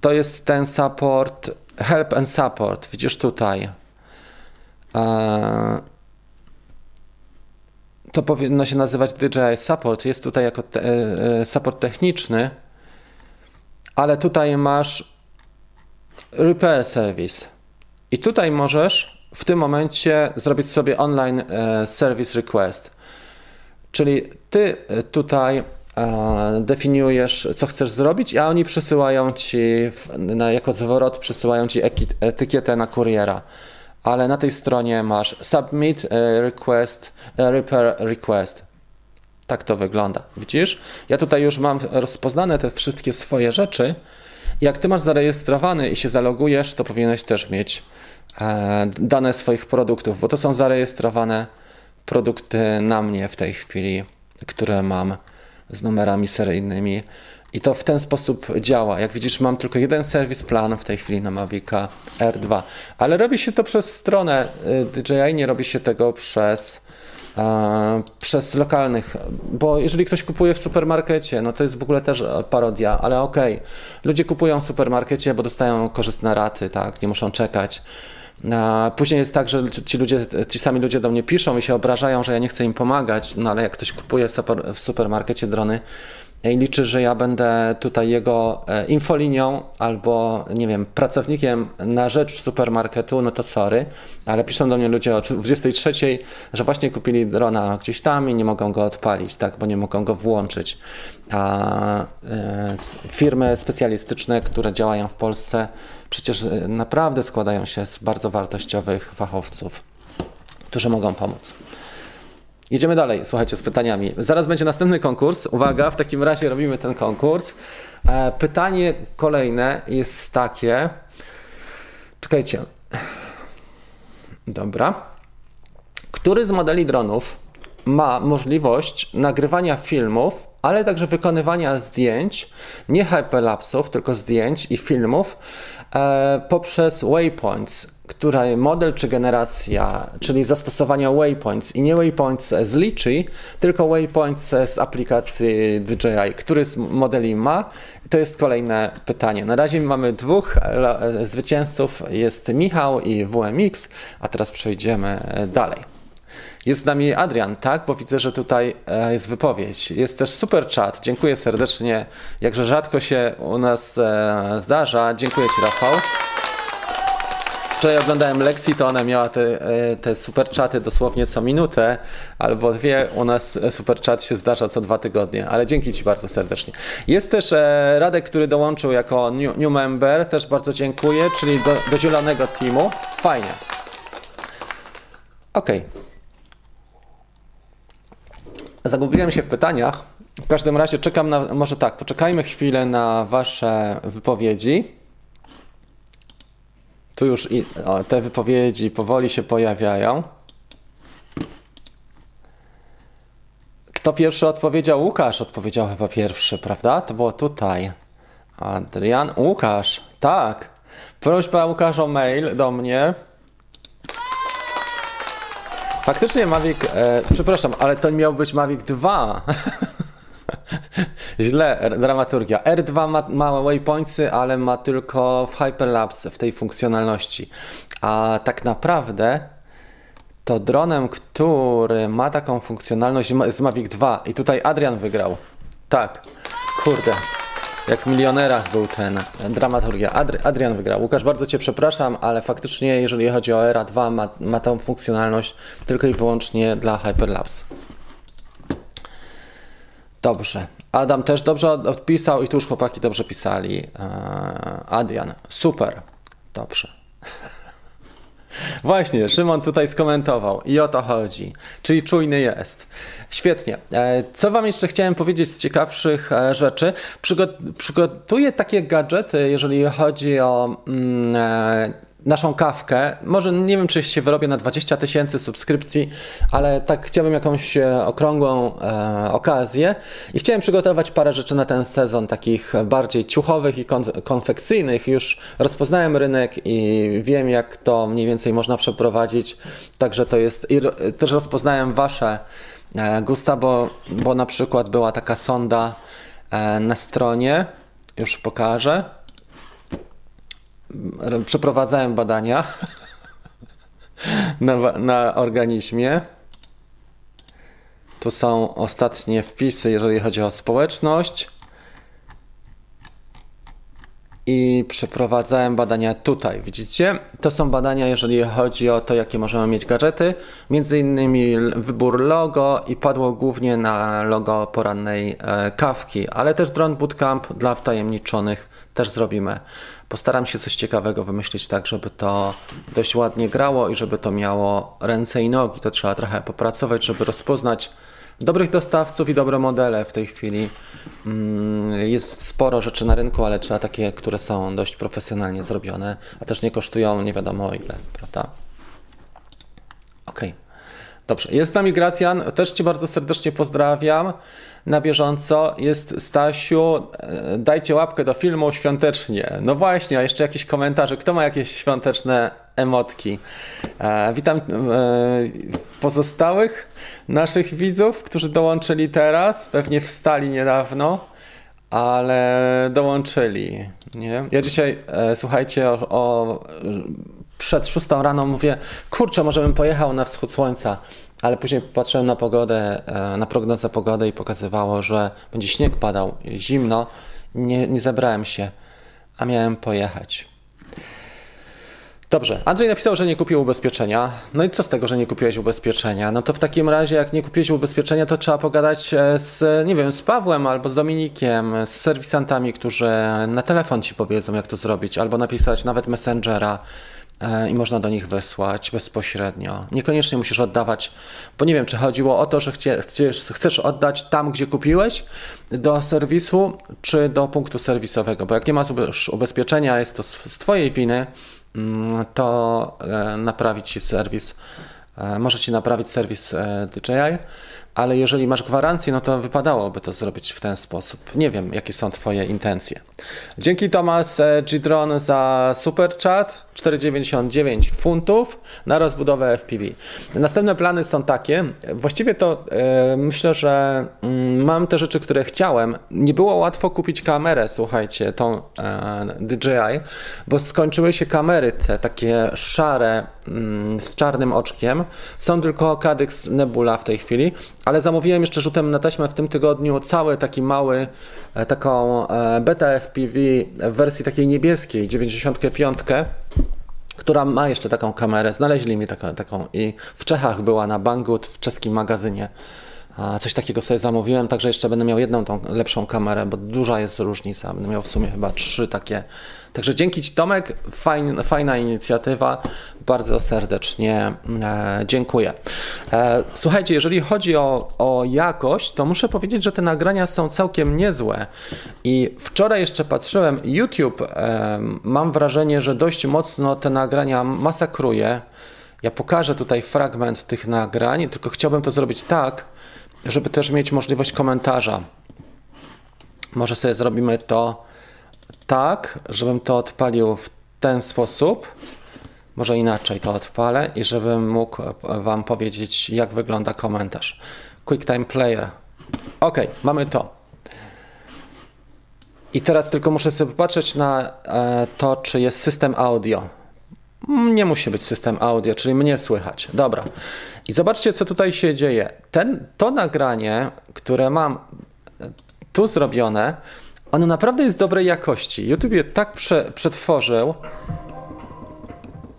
To jest ten support Help and Support, widzisz tutaj. E, to powinno się nazywać DJI Support. Jest tutaj jako te, e, support techniczny, ale tutaj masz Repair Service. I tutaj możesz w tym momencie zrobić sobie online e, service request. Czyli ty tutaj definiujesz, co chcesz zrobić, a oni przysyłają ci, na, jako zwrot przysyłają ci etykietę na kuriera. Ale na tej stronie masz submit e, request, e, repair request. Tak to wygląda. Widzisz? Ja tutaj już mam rozpoznane te wszystkie swoje rzeczy. Jak ty masz zarejestrowany i się zalogujesz, to powinieneś też mieć e, dane swoich produktów, bo to są zarejestrowane produkty na mnie w tej chwili, które mam z numerami seryjnymi. I to w ten sposób działa. Jak widzisz, mam tylko jeden serwis plan w tej chwili na Mavica R2, ale robi się to przez stronę y, DJI, nie robi się tego przez, e, przez lokalnych, bo jeżeli ktoś kupuje w supermarkecie, no to jest w ogóle też parodia, ale okej, okay. ludzie kupują w supermarkecie, bo dostają korzystne raty, tak, nie muszą czekać. Później jest tak, że ci ludzie, ci sami ludzie do mnie piszą i się obrażają, że ja nie chcę im pomagać, no ale jak ktoś kupuje w supermarkecie drony, i liczy, że ja będę tutaj jego e, infolinią albo, nie wiem, pracownikiem na rzecz supermarketu, no to sorry, ale piszą do mnie ludzie o 23, że właśnie kupili drona gdzieś tam i nie mogą go odpalić, tak, bo nie mogą go włączyć. A e, firmy specjalistyczne, które działają w Polsce, przecież e, naprawdę składają się z bardzo wartościowych fachowców, którzy mogą pomóc. Jedziemy dalej, słuchajcie, z pytaniami. Zaraz będzie następny konkurs. Uwaga, w takim razie robimy ten konkurs. E, pytanie kolejne jest takie. Czekajcie. Dobra. Który z modeli dronów ma możliwość nagrywania filmów, ale także wykonywania zdjęć, nie hyperlapsów, tylko zdjęć i filmów e, poprzez waypoints, która model czy generacja, czyli zastosowania waypoints i nie waypoints z Litchi, tylko waypoints z aplikacji DJI. Który z modeli ma? To jest kolejne pytanie. Na razie mamy dwóch e, zwycięzców, jest Michał i WMX, a teraz przejdziemy dalej. Jest z nami Adrian, tak? Bo widzę, że tutaj e, jest wypowiedź. Jest też super chat. Dziękuję serdecznie. Jakże rzadko się u nas e, zdarza. Dziękuję Ci, Rafał. Wczoraj oglądałem Lexi, to ona miała te, e, te super czaty dosłownie co minutę albo dwie. U nas super chat się zdarza co dwa tygodnie, ale dzięki Ci bardzo serdecznie. Jest też e, Radek, który dołączył jako new, new member, też bardzo dziękuję, czyli do, do zielonego teamu. Fajnie. Ok. Zagubiłem się w pytaniach. W każdym razie czekam na, może tak, poczekajmy chwilę na Wasze wypowiedzi. Tu już te wypowiedzi powoli się pojawiają. Kto pierwszy odpowiedział? Łukasz odpowiedział chyba pierwszy, prawda? To było tutaj. Adrian, Łukasz, tak. Prośba Łukasz o mail do mnie. Faktycznie Mavic, e, przepraszam, ale to miał być Mavic 2. Źle, dramaturgia. R2 ma, ma waypointsy, ale ma tylko w Hyperlapse w tej funkcjonalności. A tak naprawdę to dronem, który ma taką funkcjonalność z Mavic 2 i tutaj Adrian wygrał. Tak, kurde. Jak w milionerach był ten dramaturgia. Adri Adrian wygrał. Łukasz, bardzo Cię przepraszam, ale faktycznie, jeżeli chodzi o ERA 2, ma, ma tą funkcjonalność tylko i wyłącznie dla Hyperlapse. Dobrze. Adam też dobrze odpisał i tu już chłopaki dobrze pisali. Eee, Adrian, super. Dobrze. Właśnie, Szymon tutaj skomentował i o to chodzi. Czyli czujny jest. Świetnie. E, co Wam jeszcze chciałem powiedzieć z ciekawszych e, rzeczy? Przygotuję takie gadżety, jeżeli chodzi o mm, e, naszą kawkę. Może nie wiem, czy się wyrobię na 20 tysięcy subskrypcji, ale tak chciałbym jakąś e, okrągłą e, okazję i chciałem przygotować parę rzeczy na ten sezon, takich bardziej ciuchowych i kon konfekcyjnych. Już rozpoznałem rynek i wiem, jak to mniej więcej można przeprowadzić. Także to jest. I też rozpoznałem Wasze e, gusta, bo, bo na przykład była taka sonda e, na stronie. Już pokażę przeprowadzałem badania na, na organizmie. Tu są ostatnie wpisy, jeżeli chodzi o społeczność. I przeprowadzałem badania tutaj. Widzicie? To są badania, jeżeli chodzi o to, jakie możemy mieć gadżety. Między innymi wybór logo i padło głównie na logo porannej e, kawki, ale też Drone Bootcamp dla wtajemniczonych też zrobimy. Postaram się coś ciekawego wymyślić tak, żeby to dość ładnie grało i żeby to miało ręce i nogi. To trzeba trochę popracować, żeby rozpoznać dobrych dostawców i dobre modele w tej chwili. Mm, jest sporo rzeczy na rynku, ale trzeba takie, które są dość profesjonalnie zrobione, a też nie kosztują nie wiadomo ile, prawda? Ok. Dobrze, jest z nami Gracjan, też Cię bardzo serdecznie pozdrawiam na bieżąco. Jest Stasiu, e, dajcie łapkę do filmu świątecznie. No właśnie, a jeszcze jakieś komentarze. Kto ma jakieś świąteczne emotki? E, witam e, pozostałych naszych widzów, którzy dołączyli teraz, pewnie wstali niedawno, ale dołączyli. Nie? Ja dzisiaj, e, słuchajcie, o, o przed 6 rano mówię, kurczę, może bym pojechał na wschód słońca, ale później patrzyłem na pogodę, e, na prognozę pogody i pokazywało, że będzie śnieg padał, zimno, nie, nie zebrałem się, a miałem pojechać. Dobrze, Andrzej napisał, że nie kupił ubezpieczenia. No i co z tego, że nie kupiłeś ubezpieczenia? No to w takim razie, jak nie kupiłeś ubezpieczenia, to trzeba pogadać e, z, nie wiem, z Pawłem albo z Dominikiem, z serwisantami, którzy na telefon ci powiedzą, jak to zrobić, albo napisać nawet Messengera i można do nich wysłać bezpośrednio. Niekoniecznie musisz oddawać, bo nie wiem, czy chodziło o to, że chcesz, chcesz oddać tam, gdzie kupiłeś, do serwisu, czy do punktu serwisowego, bo jak nie masz ubezpieczenia, jest to z Twojej winy, mm, to e, naprawić Ci serwis, e, może Ci naprawić serwis DJI, ale jeżeli masz gwarancję, no to wypadałoby to zrobić w ten sposób. Nie wiem, jakie są Twoje intencje. Dzięki Tomas Gidron za super chat. 4,99 funtów na rozbudowę FPV. Następne plany są takie, właściwie to e, myślę, że mm, mam te rzeczy, które chciałem. Nie było łatwo kupić kamerę, słuchajcie, tą e, DJI, bo skończyły się kamery te takie szare mm, z czarnym oczkiem. Są tylko Cadyx Nebula w tej chwili, ale zamówiłem jeszcze rzutem na taśmę w tym tygodniu cały taki mały, e, taką e, beta FPV w wersji takiej niebieskiej, 95 która ma jeszcze taką kamerę. Znaleźli mi taką, taką i w Czechach była na Banggood w czeskim magazynie. Coś takiego sobie zamówiłem, także jeszcze będę miał jedną tą lepszą kamerę, bo duża jest różnica. Będę miał w sumie chyba trzy takie. Także dzięki Ci Tomek, fajna, fajna inicjatywa, bardzo serdecznie e, dziękuję. E, słuchajcie, jeżeli chodzi o, o jakość, to muszę powiedzieć, że te nagrania są całkiem niezłe. I wczoraj jeszcze patrzyłem, YouTube, e, mam wrażenie, że dość mocno te nagrania masakruje. Ja pokażę tutaj fragment tych nagrań, tylko chciałbym to zrobić tak, żeby też mieć możliwość komentarza. Może sobie zrobimy to tak, żebym to odpalił w ten sposób. Może inaczej to odpalę i żebym mógł Wam powiedzieć, jak wygląda komentarz. QuickTime Player. Ok, mamy to. I teraz tylko muszę sobie popatrzeć na e, to, czy jest system audio. Mm, nie musi być system audio, czyli mnie słychać. Dobra. I zobaczcie, co tutaj się dzieje. Ten, to nagranie, które mam e, tu zrobione, ono naprawdę jest dobrej jakości. YouTube je tak prze, przetworzył.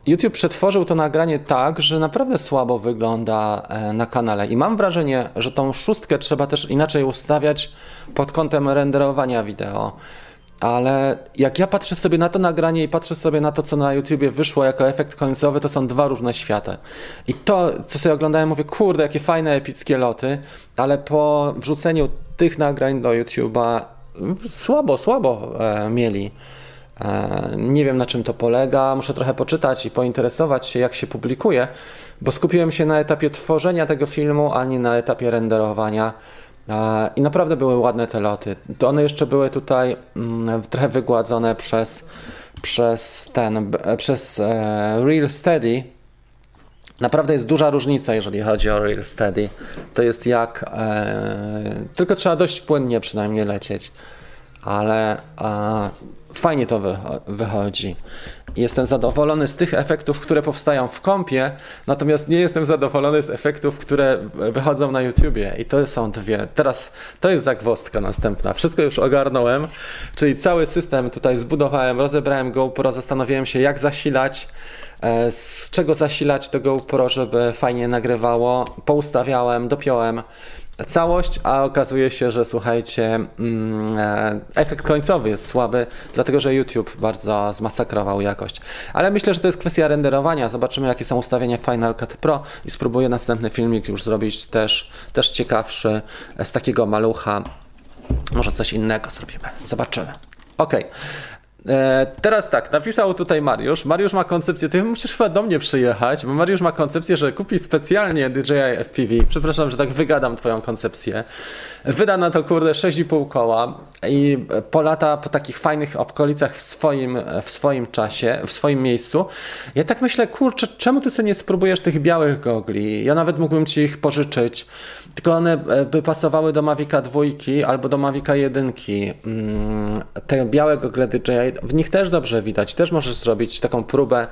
YouTube przetworzył to nagranie tak, że naprawdę słabo wygląda e, na kanale. I mam wrażenie, że tą szóstkę trzeba też inaczej ustawiać pod kątem renderowania wideo ale jak ja patrzę sobie na to nagranie i patrzę sobie na to, co na YouTubie wyszło jako efekt końcowy, to są dwa różne światy. I to, co sobie oglądałem, mówię, kurde, jakie fajne, epickie loty, ale po wrzuceniu tych nagrań do YouTube'a słabo, słabo e, mieli. E, nie wiem na czym to polega, muszę trochę poczytać i pointeresować się, jak się publikuje, bo skupiłem się na etapie tworzenia tego filmu, a nie na etapie renderowania. I naprawdę były ładne te loty. To one jeszcze były tutaj mm, trochę wygładzone przez, przez ten, przez e, Real Steady. Naprawdę jest duża różnica, jeżeli chodzi o Real Steady. To jest jak. E, tylko trzeba dość płynnie przynajmniej lecieć, ale e, fajnie to wychodzi. Jestem zadowolony z tych efektów, które powstają w kompie, natomiast nie jestem zadowolony z efektów, które wychodzą na YouTubie. I to są dwie. Teraz to jest zagwostka następna. Wszystko już ogarnąłem, czyli cały system tutaj zbudowałem, rozebrałem GoPro, zastanowiłem się, jak zasilać z czego zasilać to GoPro, żeby fajnie nagrywało. Poustawiałem, dopiąłem całość, a okazuje się, że słuchajcie, mm, e, efekt końcowy jest słaby, dlatego że YouTube bardzo zmasakrował jakość. Ale myślę, że to jest kwestia renderowania. Zobaczymy, jakie są ustawienia Final Cut Pro i spróbuję następny filmik już zrobić też, też ciekawszy z takiego malucha. Może coś innego zrobimy. Zobaczymy. Ok. E, teraz tak, napisał tutaj Mariusz. Mariusz ma koncepcję, ty musisz chyba do mnie przyjechać, bo Mariusz ma koncepcję, że kupi specjalnie DJI FPV. Przepraszam, że tak wygadam twoją koncepcję. Wyda na to kurde 6,5 koła i po lata po takich fajnych okolicach w swoim, w swoim czasie, w swoim miejscu. Ja tak myślę, kurczę, czemu ty sobie nie spróbujesz tych białych gogli? Ja nawet mógłbym ci ich pożyczyć, tylko one e, by pasowały do Mavica 2 albo do Mavica 1. Mm, te białe gogle DJI w nich też dobrze widać, też możesz zrobić taką próbę.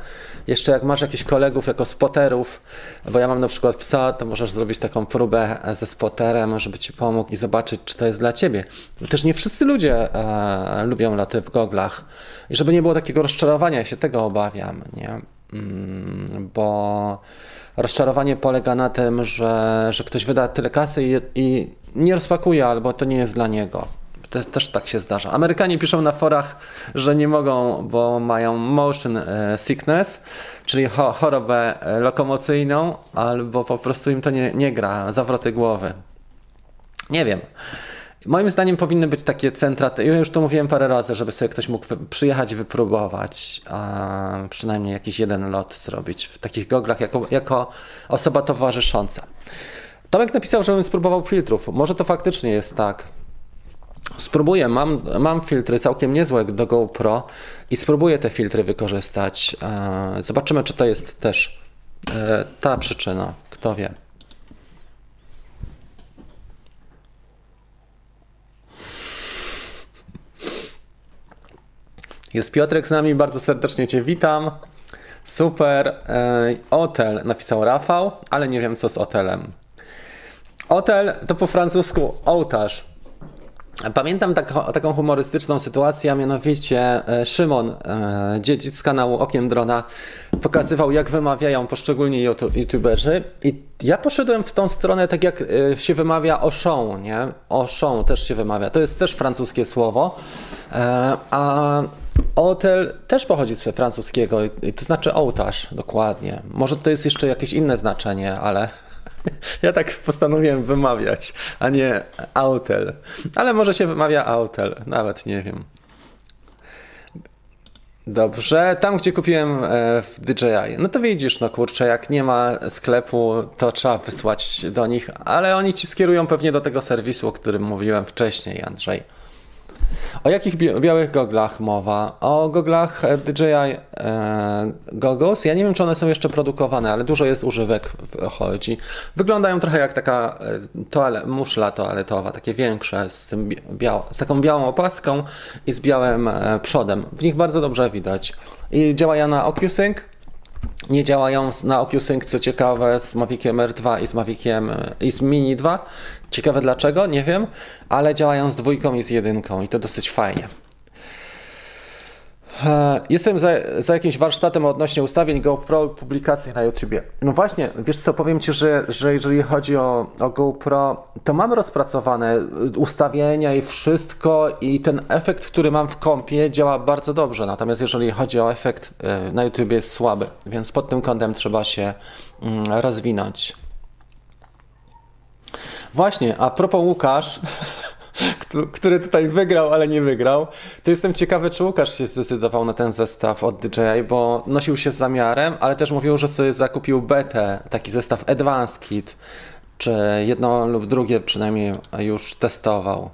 Jeszcze jak masz jakichś kolegów jako spoterów, bo ja mam na przykład psa, to możesz zrobić taką próbę ze spoterem, żeby ci pomógł i zobaczyć, czy to jest dla ciebie. Też nie wszyscy ludzie e, lubią laty w goglach. I żeby nie było takiego rozczarowania, ja się tego obawiam, nie? Mm, bo rozczarowanie polega na tym, że, że ktoś wyda tyle kasy i, i nie rozpakuje, albo to nie jest dla niego. Też, tak się zdarza. Amerykanie piszą na forach, że nie mogą, bo mają motion e, sickness, czyli chorobę e, lokomocyjną, albo po prostu im to nie, nie gra, zawroty głowy. Nie wiem. Moim zdaniem powinny być takie centra, ja już to mówiłem parę razy, żeby sobie ktoś mógł przyjechać wypróbować, a przynajmniej jakiś jeden lot zrobić w takich goglach jako, jako osoba towarzysząca. Tomek napisał, żebym spróbował filtrów. Może to faktycznie jest tak. Spróbuję, mam, mam filtry całkiem niezłe do GoPro i spróbuję te filtry wykorzystać. E, zobaczymy, czy to jest też e, ta przyczyna, kto wie. Jest Piotrek z nami, bardzo serdecznie Cię witam. Super. E, hotel napisał Rafał, ale nie wiem co z hotelem. Hotel to po francusku ołtarz. Pamiętam taką, taką humorystyczną sytuację, a mianowicie e, Szymon, e, dziedzic z kanału Okiem Drona, pokazywał jak wymawiają poszczególni youtuberzy i ja poszedłem w tą stronę tak jak e, się wymawia Auchan, nie? Auchan też się wymawia, to jest też francuskie słowo, a hotel też pochodzi z francuskiego, to znaczy ołtarz dokładnie. Może to jest jeszcze jakieś inne znaczenie, ale ja tak postanowiłem wymawiać, a nie autel. Ale może się wymawia autel, nawet nie wiem. Dobrze, tam gdzie kupiłem e, w DJI. No to widzisz, no kurczę, jak nie ma sklepu, to trzeba wysłać do nich, ale oni ci skierują pewnie do tego serwisu, o którym mówiłem wcześniej, Andrzej. O jakich białych goglach mowa? O goglach e, DJI e, Goggles. Ja nie wiem, czy one są jeszcze produkowane, ale dużo jest używek chodzi. Wyglądają trochę jak taka e, toale, muszla toaletowa, takie większe, z, tym biał, z taką białą opaską i z białym przodem. W nich bardzo dobrze widać. I działają na OcuSync, nie działają na OcuSync, co ciekawe, z Maviciem R2 i z Maviciem i z Mini 2. Ciekawe dlaczego, nie wiem, ale działają z dwójką i z jedynką i to dosyć fajnie. E, jestem za, za jakimś warsztatem odnośnie ustawień GoPro publikacji na YouTubie. No właśnie, wiesz co, powiem Ci, że, że jeżeli chodzi o, o GoPro, to mam rozpracowane ustawienia i wszystko i ten efekt, który mam w kompie działa bardzo dobrze, natomiast jeżeli chodzi o efekt e, na YouTubie jest słaby, więc pod tym kątem trzeba się mm, rozwinąć. Właśnie, a propos Łukasz, który tutaj wygrał, ale nie wygrał, to jestem ciekawy, czy Łukasz się zdecydował na ten zestaw od DJI, bo nosił się z zamiarem, ale też mówił, że sobie zakupił betę, taki zestaw Advanced Kit, czy jedno lub drugie przynajmniej już testował.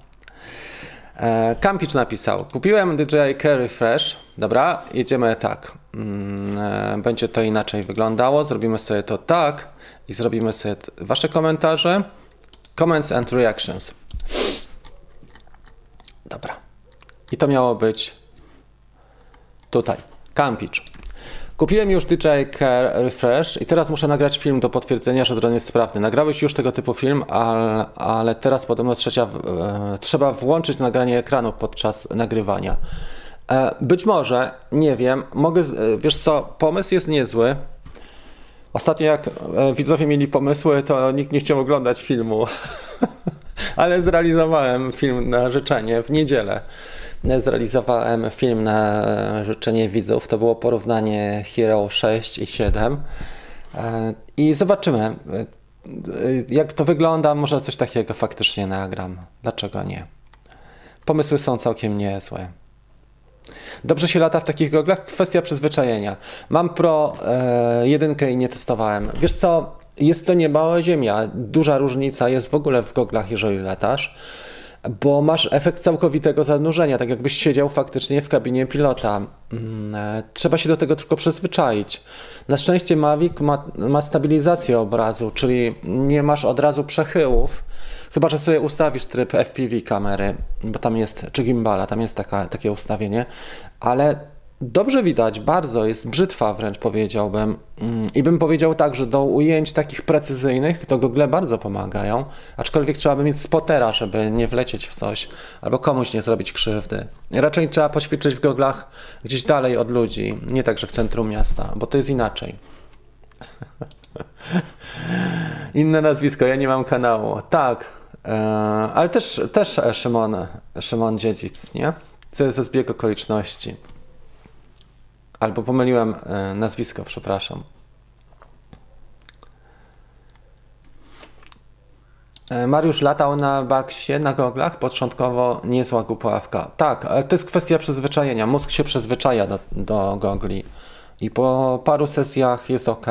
E, Kampicz napisał, kupiłem DJI Carry Fresh, dobra, jedziemy tak, mm, e, będzie to inaczej wyglądało, zrobimy sobie to tak i zrobimy sobie wasze komentarze, Comments and Reactions. Dobra. I to miało być tutaj. Campicz. Kupiłem już Care Refresh i teraz muszę nagrać film do potwierdzenia, że dron jest sprawny. Nagrałeś już tego typu film, ale, ale teraz podobno trzecia, e, trzeba włączyć nagranie ekranu podczas nagrywania. E, być może, nie wiem, mogę, e, wiesz co, pomysł jest niezły, Ostatnio jak e, widzowie mieli pomysły, to nikt nie chciał oglądać filmu. Ale zrealizowałem film na życzenie w niedzielę. Zrealizowałem film na życzenie widzów. To było porównanie Hero 6 i 7. E, I zobaczymy, e, jak to wygląda. Może coś takiego faktycznie nagram. Dlaczego nie? Pomysły są całkiem niezłe. Dobrze się lata w takich goglach? Kwestia przyzwyczajenia. Mam Pro e, jedynkę i nie testowałem. Wiesz co, jest to niemała ziemia. Duża różnica jest w ogóle w goglach, jeżeli latasz, bo masz efekt całkowitego zanurzenia, tak jakbyś siedział faktycznie w kabinie pilota. Mm, e, trzeba się do tego tylko przyzwyczaić. Na szczęście Mavic ma, ma stabilizację obrazu, czyli nie masz od razu przechyłów Chyba, że sobie ustawisz tryb FPV kamery, bo tam jest, czy gimbala, tam jest taka, takie ustawienie, ale dobrze widać, bardzo jest brzytwa wręcz powiedziałbym. Mm, I bym powiedział tak, że do ujęć takich precyzyjnych to gogle bardzo pomagają, aczkolwiek trzeba by mieć spotera, żeby nie wlecieć w coś albo komuś nie zrobić krzywdy. Raczej trzeba poćwiczyć w goglach gdzieś dalej od ludzi, nie tak, że w centrum miasta, bo to jest inaczej. Inne nazwisko, ja nie mam kanału. Tak, e, ale też, też Szymon, Szymon Dziedzic, nie? Co jest zbieg okoliczności. Albo pomyliłem e, nazwisko, przepraszam. E, Mariusz latał na baksie, na goglach, początkowo niezła głupawka. Tak, ale to jest kwestia przyzwyczajenia. Mózg się przyzwyczaja do, do gogli i po paru sesjach jest ok.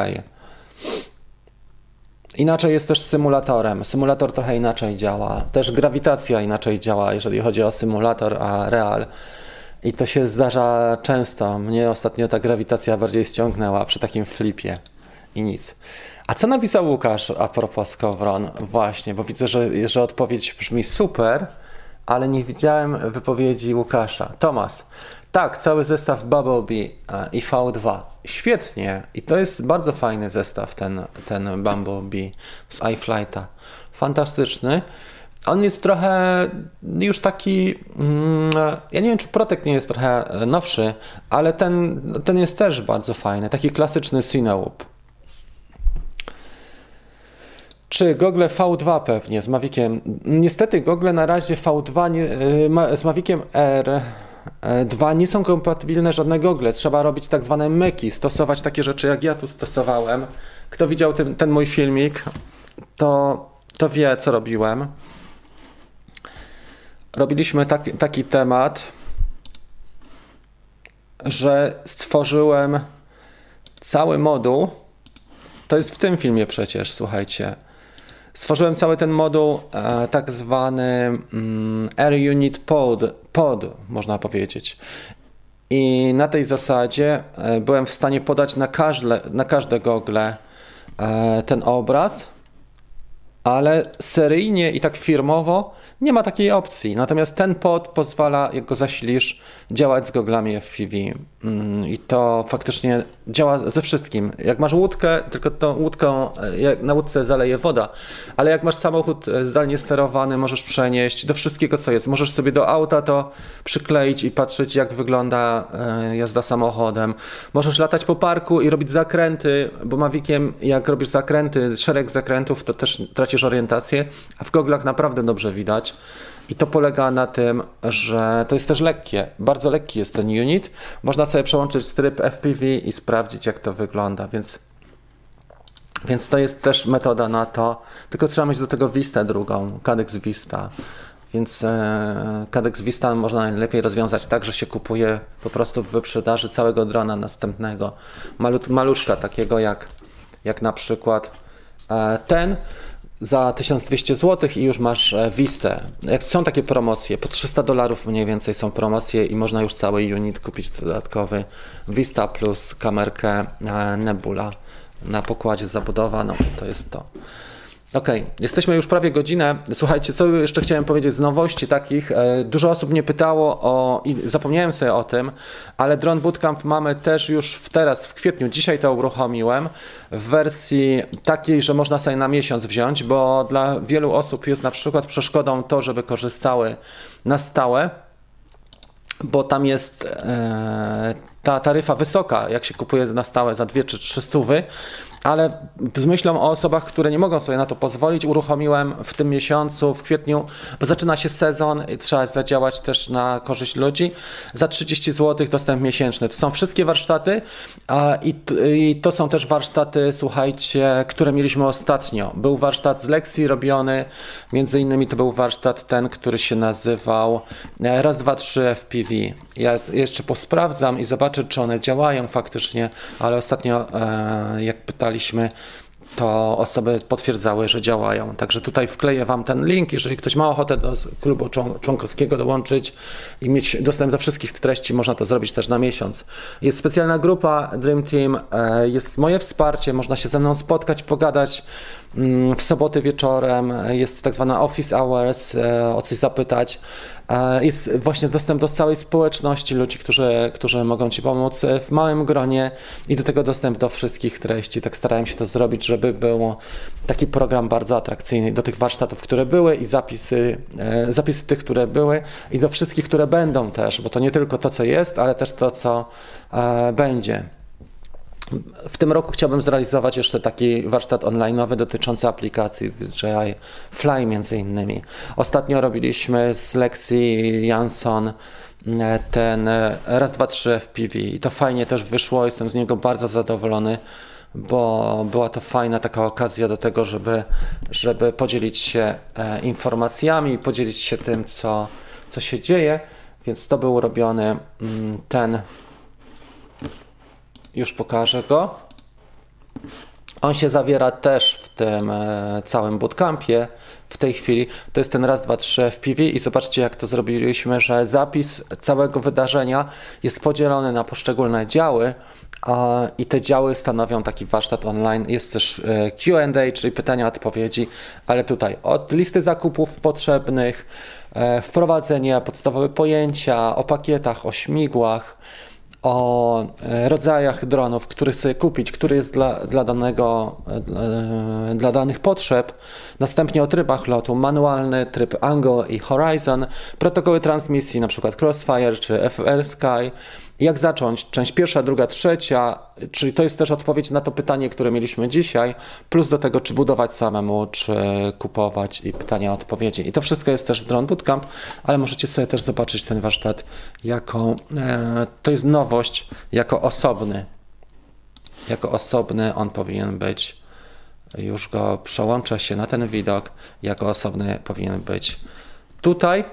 Inaczej jest też z symulatorem. Symulator trochę inaczej działa. Też grawitacja inaczej działa, jeżeli chodzi o symulator, a real. I to się zdarza często. Mnie ostatnio ta grawitacja bardziej ściągnęła przy takim flipie i nic. A co napisał Łukasz a propos Skowron? Właśnie, bo widzę, że, że odpowiedź brzmi super, ale nie widziałem wypowiedzi Łukasza. Tomas, tak, cały zestaw Bumblebee e, i V2. Świetnie. I to jest bardzo fajny zestaw, ten, ten Bumblebee z iFlighta. Fantastyczny. On jest trochę już taki. Mm, ja nie wiem, czy Protek nie jest trochę nowszy, ale ten, ten jest też bardzo fajny. Taki klasyczny Cinewoop. Czy Google V2 pewnie z Maviciem? Niestety Google na razie V2 nie, z Maviciem R 2 nie są kompatybilne żadne gogle. Trzeba robić tak zwane myki, stosować takie rzeczy, jak ja tu stosowałem. Kto widział ten, ten mój filmik, to, to wie, co robiłem. Robiliśmy taki, taki temat, że stworzyłem cały moduł. To jest w tym filmie przecież, słuchajcie. Stworzyłem cały ten moduł, e, tak zwany mm, Air Unit Pod, pod, można powiedzieć. I na tej zasadzie e, byłem w stanie podać na każde, na każde gogle e, ten obraz ale seryjnie i tak firmowo nie ma takiej opcji. Natomiast ten pod pozwala, jak go zasilisz, działać z goglami FPV. Mm, I to faktycznie działa ze wszystkim. Jak masz łódkę, tylko tą łódką, e, na łódce zaleje woda, ale jak masz samochód e, zdalnie sterowany, możesz przenieść do wszystkiego, co jest. Możesz sobie do auta to przykleić i patrzeć, jak wygląda e, jazda samochodem. Możesz latać po parku i robić zakręty, bo Maviciem, jak robisz zakręty, szereg zakrętów, to też tracisz orientację, a w goglach naprawdę dobrze widać. I to polega na tym, że to jest też lekkie, bardzo lekki jest ten unit. Można sobie przełączyć tryb FPV i sprawdzić, jak to wygląda, więc, więc to jest też metoda na to. Tylko trzeba mieć do tego Vista drugą, Cadex Vista. Więc e, Cadex Vista można najlepiej rozwiązać tak, że się kupuje po prostu w wyprzedaży całego drona następnego. Malut, maluszka takiego jak, jak na przykład e, ten za 1200 zł i już masz e, Vistę. Jak są takie promocje, po 300 dolarów mniej więcej są promocje i można już cały unit kupić dodatkowy. Vista plus kamerkę e, Nebula na pokładzie zabudowa, no to jest to. Ok, jesteśmy już prawie godzinę. Słuchajcie, co jeszcze chciałem powiedzieć z nowości takich. E, dużo osób mnie pytało o, i zapomniałem sobie o tym, ale Drone Bootcamp mamy też już w teraz, w kwietniu. Dzisiaj to uruchomiłem w wersji takiej, że można sobie na miesiąc wziąć, bo dla wielu osób jest na przykład przeszkodą to, żeby korzystały na stałe bo tam jest e, ta taryfa wysoka, jak się kupuje na stałe za dwie czy trzy stówy, ale z myślą o osobach, które nie mogą sobie na to pozwolić, uruchomiłem w tym miesiącu, w kwietniu, bo zaczyna się sezon i trzeba zadziałać też na korzyść ludzi. Za 30 zł dostęp miesięczny. To są wszystkie warsztaty i, i to są też warsztaty, słuchajcie, które mieliśmy ostatnio. Był warsztat z lekcji robiony, między innymi to był warsztat ten, który się nazywał e, raz, dwa, trzy FPV. Ja jeszcze posprawdzam i zobaczę, czy one działają faktycznie, ale ostatnio e, jak pytaliśmy, to osoby potwierdzały, że działają. Także tutaj wkleję Wam ten link, jeżeli ktoś ma ochotę do klubu członkowskiego dołączyć i mieć dostęp do wszystkich treści, można to zrobić też na miesiąc. Jest specjalna grupa Dream Team, e, jest moje wsparcie, można się ze mną spotkać, pogadać mm, w soboty wieczorem, jest tak zwana office hours, e, o coś zapytać. E, jest właśnie dostęp do całej społeczności ludzi, którzy, którzy mogą Ci pomóc w małym gronie i do tego dostęp do wszystkich treści. Tak starałem się to zrobić, żeby był taki program bardzo atrakcyjny do tych warsztatów, które były i zapisy, e, zapisy tych, które były i do wszystkich, które będą też, bo to nie tylko to, co jest, ale też to, co e, będzie. W tym roku chciałbym zrealizować jeszcze taki warsztat online'owy dotyczący aplikacji DJI Fly między innymi. Ostatnio robiliśmy z lekcji Jansson e, ten raz, dwa, trzy FPV i to fajnie też wyszło, jestem z niego bardzo zadowolony, bo była to fajna taka okazja do tego, żeby, żeby podzielić się e, informacjami, podzielić się tym, co, co się dzieje, więc to był robiony mm, ten już pokażę go. On się zawiera też w tym e, całym bootcampie w tej chwili. To jest ten raz, dwa, trzy FPV i zobaczcie jak to zrobiliśmy, że zapis całego wydarzenia jest podzielony na poszczególne działy a, i te działy stanowią taki warsztat online. Jest też e, Q&A, czyli pytania, odpowiedzi, ale tutaj od listy zakupów potrzebnych, e, wprowadzenie, podstawowe pojęcia o pakietach, o śmigłach, o e, rodzajach dronów, który chcę kupić, który jest dla, dla, danego, e, dla danych potrzeb. Następnie o trybach lotu, manualny, tryb Angle i Horizon, protokoły transmisji, np. Crossfire czy FR Sky, jak zacząć? Część pierwsza, druga, trzecia, czyli to jest też odpowiedź na to pytanie, które mieliśmy dzisiaj, plus do tego, czy budować samemu, czy kupować i pytania, odpowiedzi. I to wszystko jest też w Drone Bootcamp, ale możecie sobie też zobaczyć ten warsztat jako, e, to jest nowość, jako osobny. Jako osobny on powinien być, już go przełącza się na ten widok, jako osobny powinien być tutaj.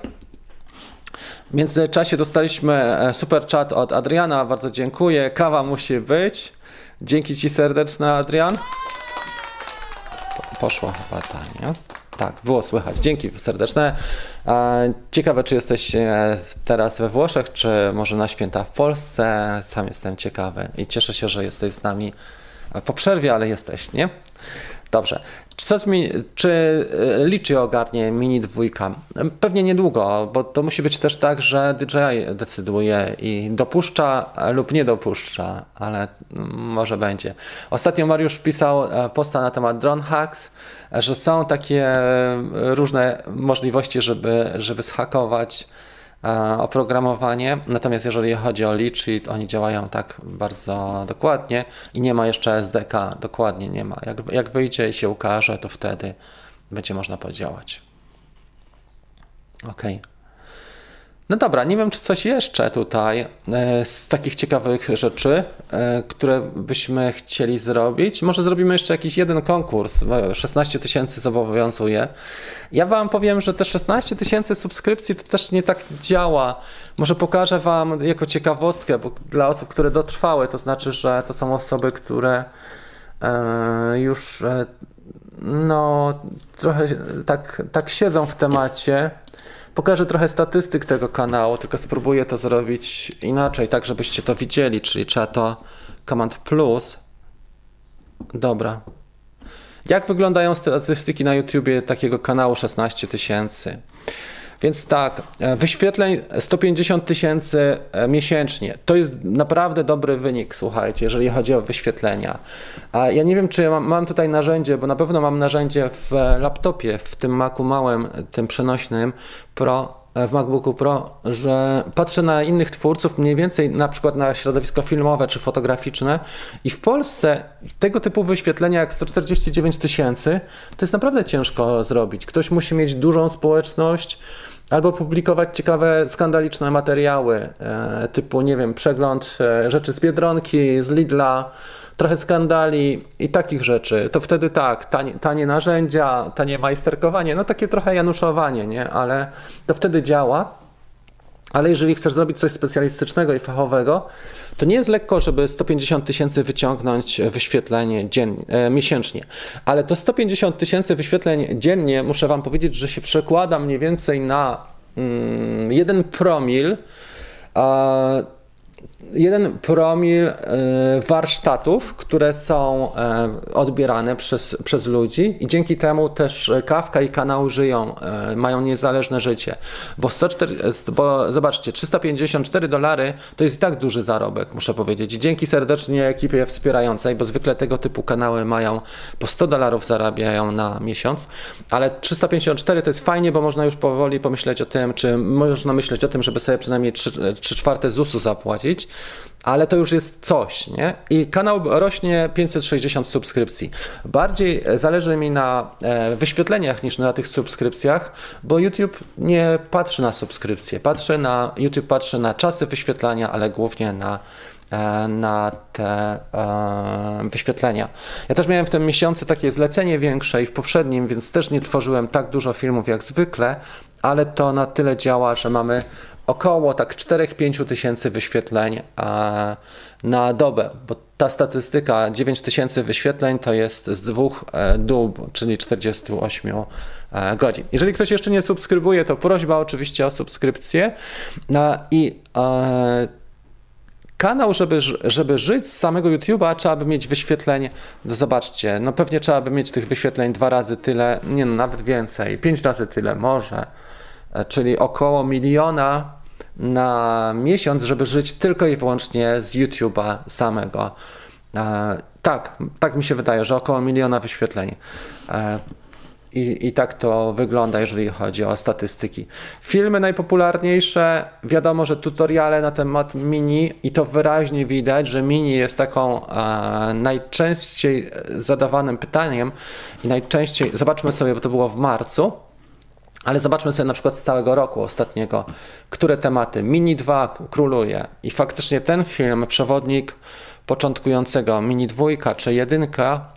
W międzyczasie dostaliśmy e, super chat od Adriana, bardzo dziękuję. Kawa musi być. Dzięki Ci serdeczne, Adrian. Poszło chyba ta, nie? Tak, było słychać. Dzięki serdeczne. Ciekawe, czy jesteś e, teraz we Włoszech, czy może na święta w Polsce. Sam jestem ciekawy i cieszę się, że jesteś z nami po przerwie, ale jesteś, nie? Dobrze. Co mi, czy e, liczy ogarnie Mini dwójka? Pewnie niedługo, bo to musi być też tak, że DJI decyduje i dopuszcza lub nie dopuszcza, ale może będzie. Ostatnio Mariusz pisał e, posta na temat drone hacks, że są takie e, różne możliwości, żeby, żeby zhakować E, oprogramowanie. Natomiast jeżeli chodzi o Lead oni działają tak bardzo dokładnie i nie ma jeszcze SDK, dokładnie nie ma. Jak, jak wyjdzie i się ukaże, to wtedy będzie można podziałać. OK. No dobra, nie wiem, czy coś jeszcze tutaj e, z takich ciekawych rzeczy, e, które byśmy chcieli zrobić. Może zrobimy jeszcze jakiś jeden konkurs. 16 tysięcy zobowiązuje. Ja Wam powiem, że te 16 tysięcy subskrypcji to też nie tak działa. Może pokażę Wam jako ciekawostkę, bo dla osób, które dotrwały, to znaczy, że to są osoby, które e, już no trochę tak, tak siedzą w temacie pokażę trochę statystyk tego kanału, tylko spróbuję to zrobić inaczej, tak żebyście to widzieli, czyli trzeba to Command Plus. Dobra. Jak wyglądają statystyki na YouTubie takiego kanału 16 tysięcy? Więc tak, e, wyświetleń 150 tysięcy e, miesięcznie. To jest naprawdę dobry wynik, słuchajcie, jeżeli chodzi o wyświetlenia. Ja nie wiem, czy mam, mam tutaj narzędzie, bo na pewno mam narzędzie w e, laptopie, w tym Macu małym, tym przenośnym Pro w MacBooku Pro, że patrzę na innych twórców, mniej więcej na przykład na środowisko filmowe czy fotograficzne i w Polsce tego typu wyświetlenia jak 149 tysięcy to jest naprawdę ciężko zrobić. Ktoś musi mieć dużą społeczność, albo publikować ciekawe, skandaliczne materiały, e, typu, nie wiem, przegląd e, rzeczy z Biedronki, z Lidla, trochę skandali i takich rzeczy, to wtedy tak, tanie, tanie narzędzia, tanie majsterkowanie, no takie trochę januszowanie, nie? Ale to wtedy działa. Ale jeżeli chcesz zrobić coś specjalistycznego i fachowego, to nie jest lekko, żeby 150 tysięcy wyciągnąć wyświetlenie dziennie, e, miesięcznie. Ale to 150 tysięcy wyświetleń dziennie, muszę Wam powiedzieć, że się przekłada mniej więcej na mm, 1 promil. E, jeden promil e, warsztatów, które są e, odbierane przez, przez ludzi i dzięki temu też Kawka i kanał żyją, e, mają niezależne życie. Bo, 104, bo zobaczcie, 354 dolary to jest i tak duży zarobek, muszę powiedzieć. Dzięki serdecznie ekipie wspierającej, bo zwykle tego typu kanały mają po 100 dolarów zarabiają na miesiąc, ale 354 to jest fajnie, bo można już powoli pomyśleć o tym, czy można myśleć o tym, żeby sobie przynajmniej 3, 3 czwarte ZUS-u zapłacić ale to już jest coś, nie? I kanał rośnie 560 subskrypcji. Bardziej zależy mi na e, wyświetleniach niż na tych subskrypcjach, bo YouTube nie patrzy na subskrypcje. Patrzy na, YouTube patrzy na czasy wyświetlania, ale głównie na e, na te e, wyświetlenia. Ja też miałem w tym miesiącu takie zlecenie większe i w poprzednim, więc też nie tworzyłem tak dużo filmów jak zwykle, ale to na tyle działa, że mamy około tak 4-5 tysięcy wyświetleń e, na dobę, bo ta statystyka 9 tysięcy wyświetleń to jest z dwóch e, dób, czyli 48 e, godzin. Jeżeli ktoś jeszcze nie subskrybuje, to prośba oczywiście o subskrypcję i kanał, żeby, żeby żyć z samego YouTube'a, trzeba by mieć wyświetleń, no zobaczcie, no pewnie trzeba by mieć tych wyświetleń dwa razy tyle, nie no, nawet więcej, pięć razy tyle, może, czyli około miliona na miesiąc, żeby żyć tylko i wyłącznie z YouTube'a samego. E, tak, tak mi się wydaje, że około miliona wyświetleń. E, i, I tak to wygląda, jeżeli chodzi o statystyki. Filmy najpopularniejsze, wiadomo, że tutoriale na temat mini i to wyraźnie widać, że mini jest taką e, najczęściej zadawanym pytaniem i najczęściej, zobaczmy sobie, bo to było w marcu, ale zobaczmy sobie na przykład z całego roku ostatniego, które tematy Mini 2 króluje. I faktycznie ten film, przewodnik początkującego Mini 2 czy 1,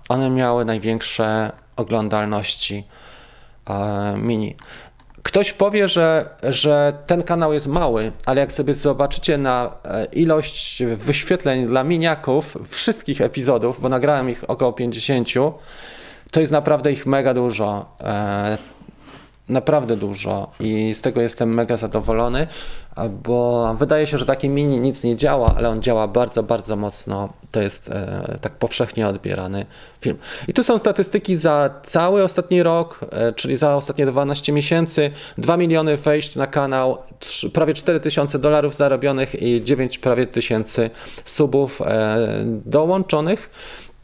one miały największe oglądalności e, Mini. Ktoś powie, że, że ten kanał jest mały, ale jak sobie zobaczycie na e, ilość wyświetleń dla miniaków wszystkich epizodów, bo nagrałem ich około 50, to jest naprawdę ich mega dużo. E, naprawdę dużo i z tego jestem mega zadowolony, bo wydaje się, że taki mini nic nie działa, ale on działa bardzo, bardzo mocno. To jest e, tak powszechnie odbierany film. I tu są statystyki za cały ostatni rok, e, czyli za ostatnie 12 miesięcy. 2 miliony wejść na kanał, 3, prawie 4 tysiące dolarów zarobionych i 9 prawie tysięcy subów e, dołączonych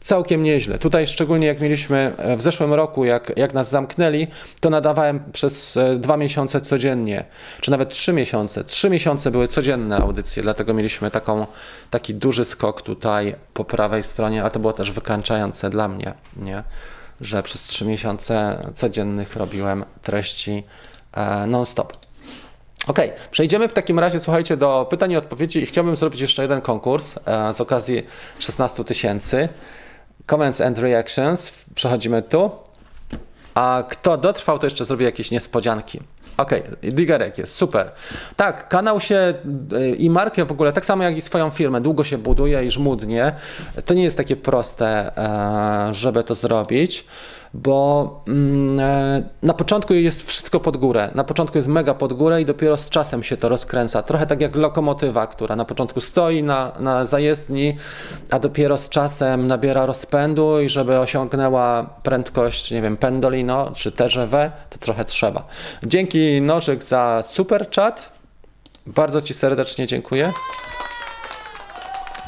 całkiem nieźle. Tutaj szczególnie jak mieliśmy e, w zeszłym roku, jak, jak nas zamknęli, to nadawałem przez e, dwa miesiące codziennie, czy nawet trzy miesiące. Trzy miesiące były codzienne audycje, dlatego mieliśmy taką, taki duży skok tutaj po prawej stronie, ale to było też wykańczające dla mnie, nie? że przez trzy miesiące codziennych robiłem treści e, non-stop. Ok, przejdziemy w takim razie, słuchajcie, do pytań i odpowiedzi i chciałbym zrobić jeszcze jeden konkurs z okazji 16 tysięcy. Comments and Reactions. Przechodzimy tu. A kto dotrwał, to jeszcze zrobi jakieś niespodzianki. Ok, Digerek jest, super. Tak, kanał się y, i markę w ogóle, tak samo jak i swoją firmę, długo się buduje i żmudnie. To nie jest takie proste, e, żeby to zrobić bo mm, e, na początku jest wszystko pod górę. Na początku jest mega pod górę i dopiero z czasem się to rozkręca. Trochę tak jak lokomotywa, która na początku stoi na, na zajezdni, a dopiero z czasem nabiera rozpędu i żeby osiągnęła prędkość, nie wiem, Pendolino czy TGV, to trochę trzeba. Dzięki Nożyk za super chat. Bardzo Ci serdecznie dziękuję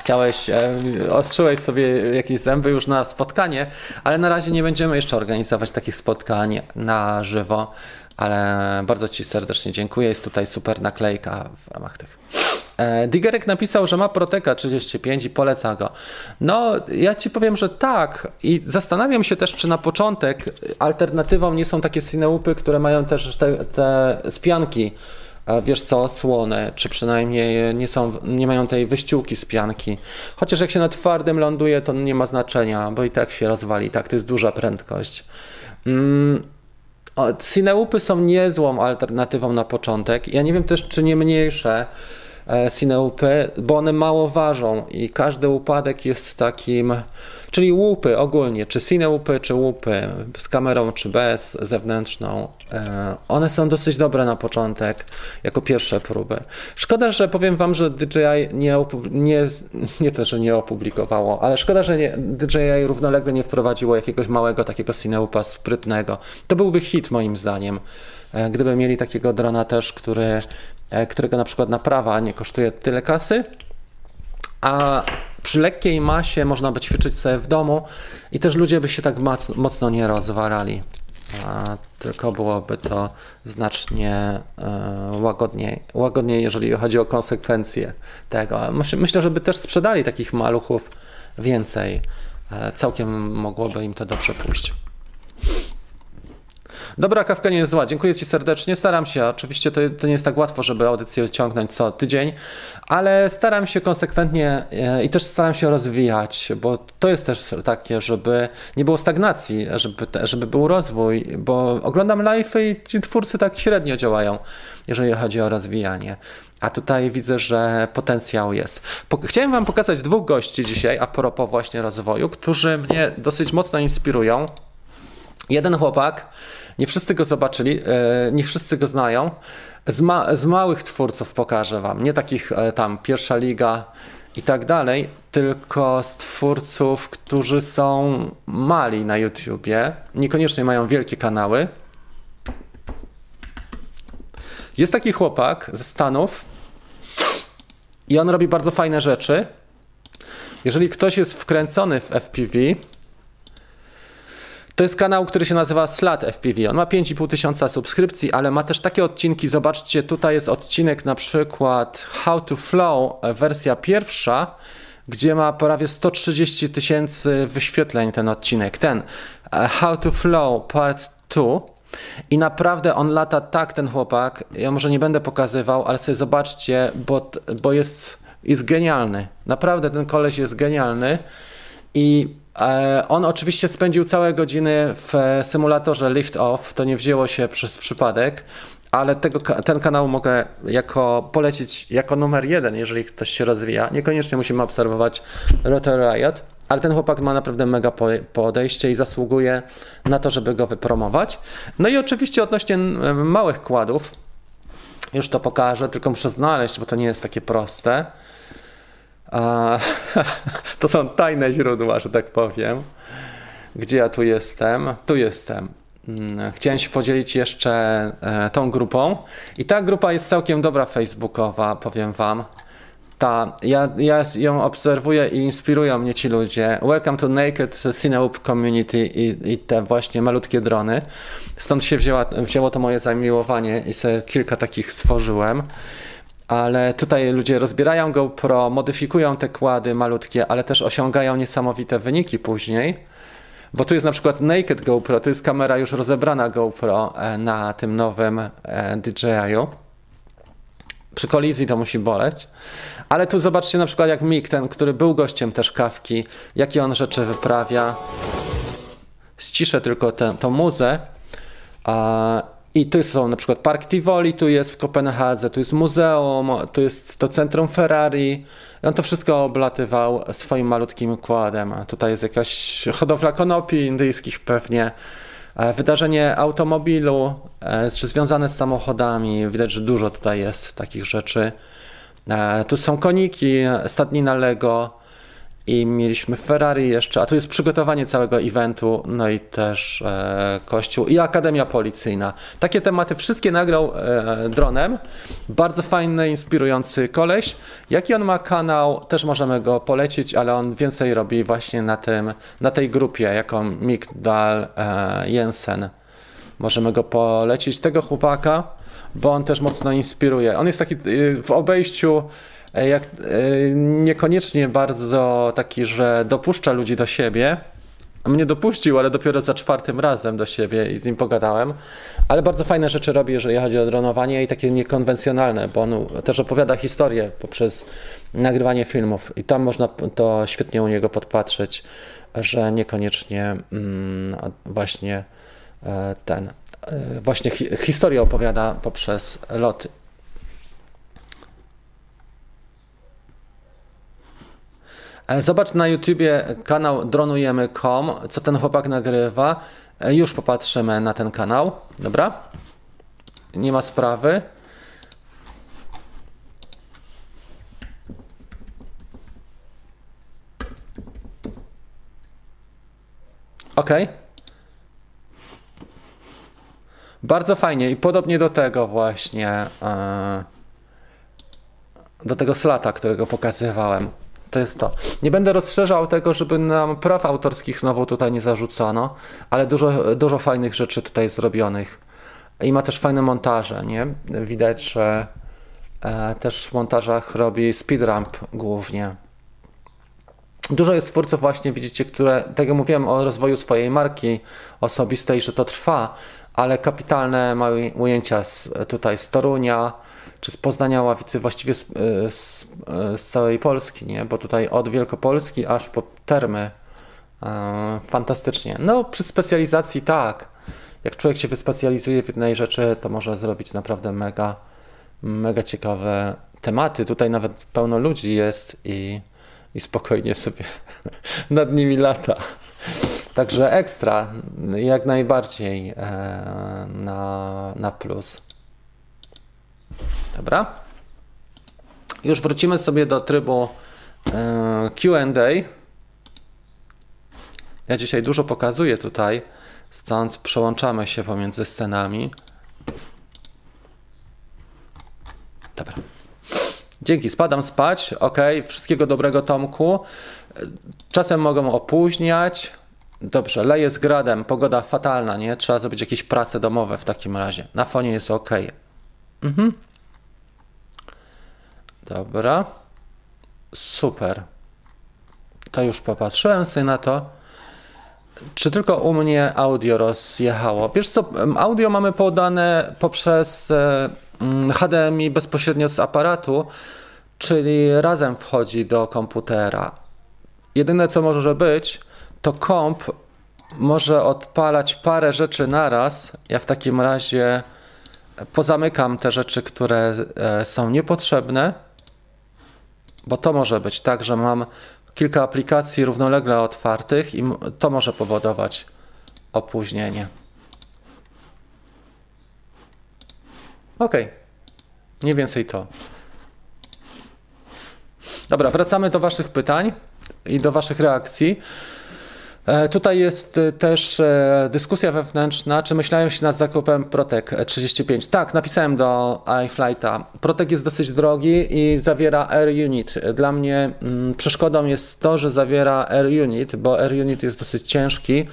chciałeś, e, ostrzyłeś sobie jakieś zęby już na spotkanie, ale na razie nie będziemy jeszcze organizować takich spotkań na żywo, ale bardzo Ci serdecznie dziękuję. Jest tutaj super naklejka w ramach tych. E, Digerek napisał, że ma Proteka 35 i poleca go. No, ja ci powiem, że tak. I zastanawiam się też, czy na początek alternatywą nie są takie sineupy, które mają też te, te spianki wiesz co, osłonę, czy przynajmniej nie, są, nie mają tej wyściółki z pianki. Chociaż jak się na twardym ląduje, to nie ma znaczenia, bo i tak się rozwali, tak, to jest duża prędkość. Mm, Cineupy są niezłą alternatywą na początek. Ja nie wiem też, czy nie mniejsze e, Cineupy, bo one mało ważą i każdy upadek jest takim Czyli łupy ogólnie, czy cine łupy, czy łupy z kamerą, czy bez, zewnętrzną. E, one są dosyć dobre na początek, jako pierwsze próby. Szkoda, że powiem Wam, że DJI nie, nie, nie to, że nie opublikowało, ale szkoda, że nie, DJI równolegle nie wprowadziło jakiegoś małego takiego cineupa sprytnego. To byłby hit moim zdaniem. E, gdyby mieli takiego drona też, który, e, którego na przykład naprawa nie kosztuje tyle kasy, a przy lekkiej masie można by ćwiczyć sobie w domu i też ludzie by się tak mocno nie rozwarali. Tylko byłoby to znacznie e, łagodniej, łagodniej, jeżeli chodzi o konsekwencje tego. Myślę, że by też sprzedali takich maluchów więcej. E, całkiem mogłoby im to dobrze pójść. Dobra, kawka nie jest zła. Dziękuję Ci serdecznie. Staram się. Oczywiście to, to nie jest tak łatwo, żeby audycję ciągnąć co tydzień, ale staram się konsekwentnie e, i też staram się rozwijać, bo to jest też takie, żeby nie było stagnacji, żeby, żeby był rozwój, bo oglądam live i ci twórcy tak średnio działają, jeżeli chodzi o rozwijanie. A tutaj widzę, że potencjał jest. Chciałem Wam pokazać dwóch gości dzisiaj, a propos właśnie rozwoju, którzy mnie dosyć mocno inspirują. Jeden chłopak nie wszyscy go zobaczyli, e, nie wszyscy go znają. Z, ma, z małych twórców pokażę wam, nie takich e, tam pierwsza liga i tak dalej, tylko z twórców, którzy są mali na YouTubie, niekoniecznie mają wielkie kanały. Jest taki chłopak ze Stanów, I on robi bardzo fajne rzeczy. Jeżeli ktoś jest wkręcony w FPV, to jest kanał, który się nazywa Slat FPV. On ma 5,5 tysiąca subskrypcji, ale ma też takie odcinki. Zobaczcie, tutaj jest odcinek na przykład How to Flow, wersja pierwsza, gdzie ma prawie 130 tysięcy wyświetleń ten odcinek. Ten e, How to Flow Part 2. I naprawdę on lata tak, ten chłopak. Ja może nie będę pokazywał, ale sobie zobaczcie, bo, bo jest, jest genialny. Naprawdę ten koleś jest genialny. I e, on oczywiście spędził całe godziny w symulatorze Lift Off. To nie wzięło się przez przypadek ale tego, ten kanał mogę jako polecić jako numer jeden, jeżeli ktoś się rozwija. Niekoniecznie musimy obserwować Rotor Riot, ale ten chłopak ma naprawdę mega podejście i zasługuje na to, żeby go wypromować. No i oczywiście odnośnie małych kładów, już to pokażę, tylko muszę znaleźć, bo to nie jest takie proste. to są tajne źródła, że tak powiem. Gdzie ja tu jestem? Tu jestem. Mm, chciałem się podzielić jeszcze e, tą grupą. I ta grupa jest całkiem dobra facebookowa, powiem wam. Ta, ja, ja ją obserwuję i inspirują mnie ci ludzie. Welcome to Naked Cinewoop Community i, i, te właśnie malutkie drony. Stąd się wzięła, wzięło to moje zamiłowanie i sobie kilka takich stworzyłem. Ale tutaj ludzie rozbierają GoPro, modyfikują te kłady malutkie, ale też osiągają niesamowite wyniki później. Bo tu jest na przykład Naked GoPro, to jest kamera już rozebrana GoPro e, na tym nowym e, DJI-u. Przy kolizji to musi boleć. Ale tu zobaczcie na przykład jak Mick, ten, który był gościem też kawki, jakie on rzeczy wyprawia. Ściszę tylko tę muzę. I tu są na przykład Park Tivoli, tu jest w Kopenhadze, tu jest muzeum, tu jest to centrum Ferrari. On to wszystko oblatywał swoim malutkim kładem. Tutaj jest jakaś hodowla konopi indyjskich pewnie. E, wydarzenie automobilu, e, czy związane z samochodami. Widać, że dużo tutaj jest takich rzeczy. E, tu są koniki, stadnina Lego i mieliśmy Ferrari jeszcze, a tu jest przygotowanie całego eventu, no i też e, kościół i Akademia Policyjna. Takie tematy wszystkie nagrał e, dronem. Bardzo fajny, inspirujący koleś. Jaki on ma kanał, też możemy go polecić, ale on więcej robi właśnie na, tym, na tej grupie, jaką Mick Dahl e, Jensen. Możemy go polecić, tego chłopaka, bo on też mocno inspiruje. On jest taki y, w obejściu E, jak, e, niekoniecznie bardzo taki, że dopuszcza ludzi do siebie. Mnie dopuścił, ale dopiero za czwartym razem do siebie i z nim pogadałem. Ale bardzo fajne rzeczy robi, jeżeli chodzi o dronowanie i takie niekonwencjonalne, bo on też opowiada historię poprzez nagrywanie filmów i tam można to świetnie u niego podpatrzeć, że niekoniecznie mm, właśnie e, ten, właśnie hi historię opowiada poprzez loty. Zobacz na YouTubie kanał dronujemy.com, co ten chłopak nagrywa. E, już popatrzymy na ten kanał, dobra? Nie ma sprawy. Ok. Bardzo fajnie i podobnie do tego właśnie, e, do tego slata, którego pokazywałem to jest to. Nie będę rozszerzał tego, żeby nam praw autorskich znowu tutaj nie zarzucono, ale dużo, dużo fajnych rzeczy tutaj zrobionych. I ma też fajne montaże, nie? Widać, że e, też w montażach robi speedramp głównie. Dużo jest twórców właśnie, widzicie, które, tak jak mówiłem o rozwoju swojej marki osobistej, że to trwa, ale kapitalne mają ujęcia z, tutaj z Torunia, czy z Poznania Ławicy, właściwie z, e, z, e, z, całej Polski, nie? bo tutaj od Wielkopolski aż po Termy. E, fantastycznie. No, przy specjalizacji tak. Jak człowiek się wyspecjalizuje w jednej rzeczy, to może zrobić naprawdę mega, mega ciekawe tematy. Tutaj nawet pełno ludzi jest i, i spokojnie sobie nad nimi lata. Także ekstra, jak najbardziej na, na plus. Dobra. Już wrócimy sobie do trybu e, QA. Ja dzisiaj dużo pokazuję tutaj, stąd przełączamy się pomiędzy scenami. Dobra. Dzięki, spadam spać. Ok, wszystkiego dobrego, Tomku. Czasem mogą opóźniać. Dobrze, leje z gradem, pogoda fatalna, nie? Trzeba zrobić jakieś prace domowe w takim razie. Na fonie jest ok. Mhm. Dobra. Super. To już popatrzyłem sobie na to. Czy tylko u mnie audio rozjechało? Wiesz co, audio mamy podane poprzez e, HDMI bezpośrednio z aparatu, czyli razem wchodzi do komputera. Jedyne co może być, to komp może odpalać parę rzeczy naraz. Ja w takim razie pozamykam te rzeczy, które e, są niepotrzebne, bo to może być tak, że mam kilka aplikacji równolegle otwartych i to może powodować opóźnienie. Ok, mniej więcej to. Dobra, wracamy do Waszych pytań i do Waszych reakcji. E, tutaj jest e, też e, dyskusja wewnętrzna, czy myślałem się nad zakupem Protek 35. Tak, napisałem do iFlighta. Protek jest dosyć drogi i zawiera Air Unit. Dla mnie mm, przeszkodą jest to, że zawiera Air Unit, bo Air Unit jest dosyć ciężki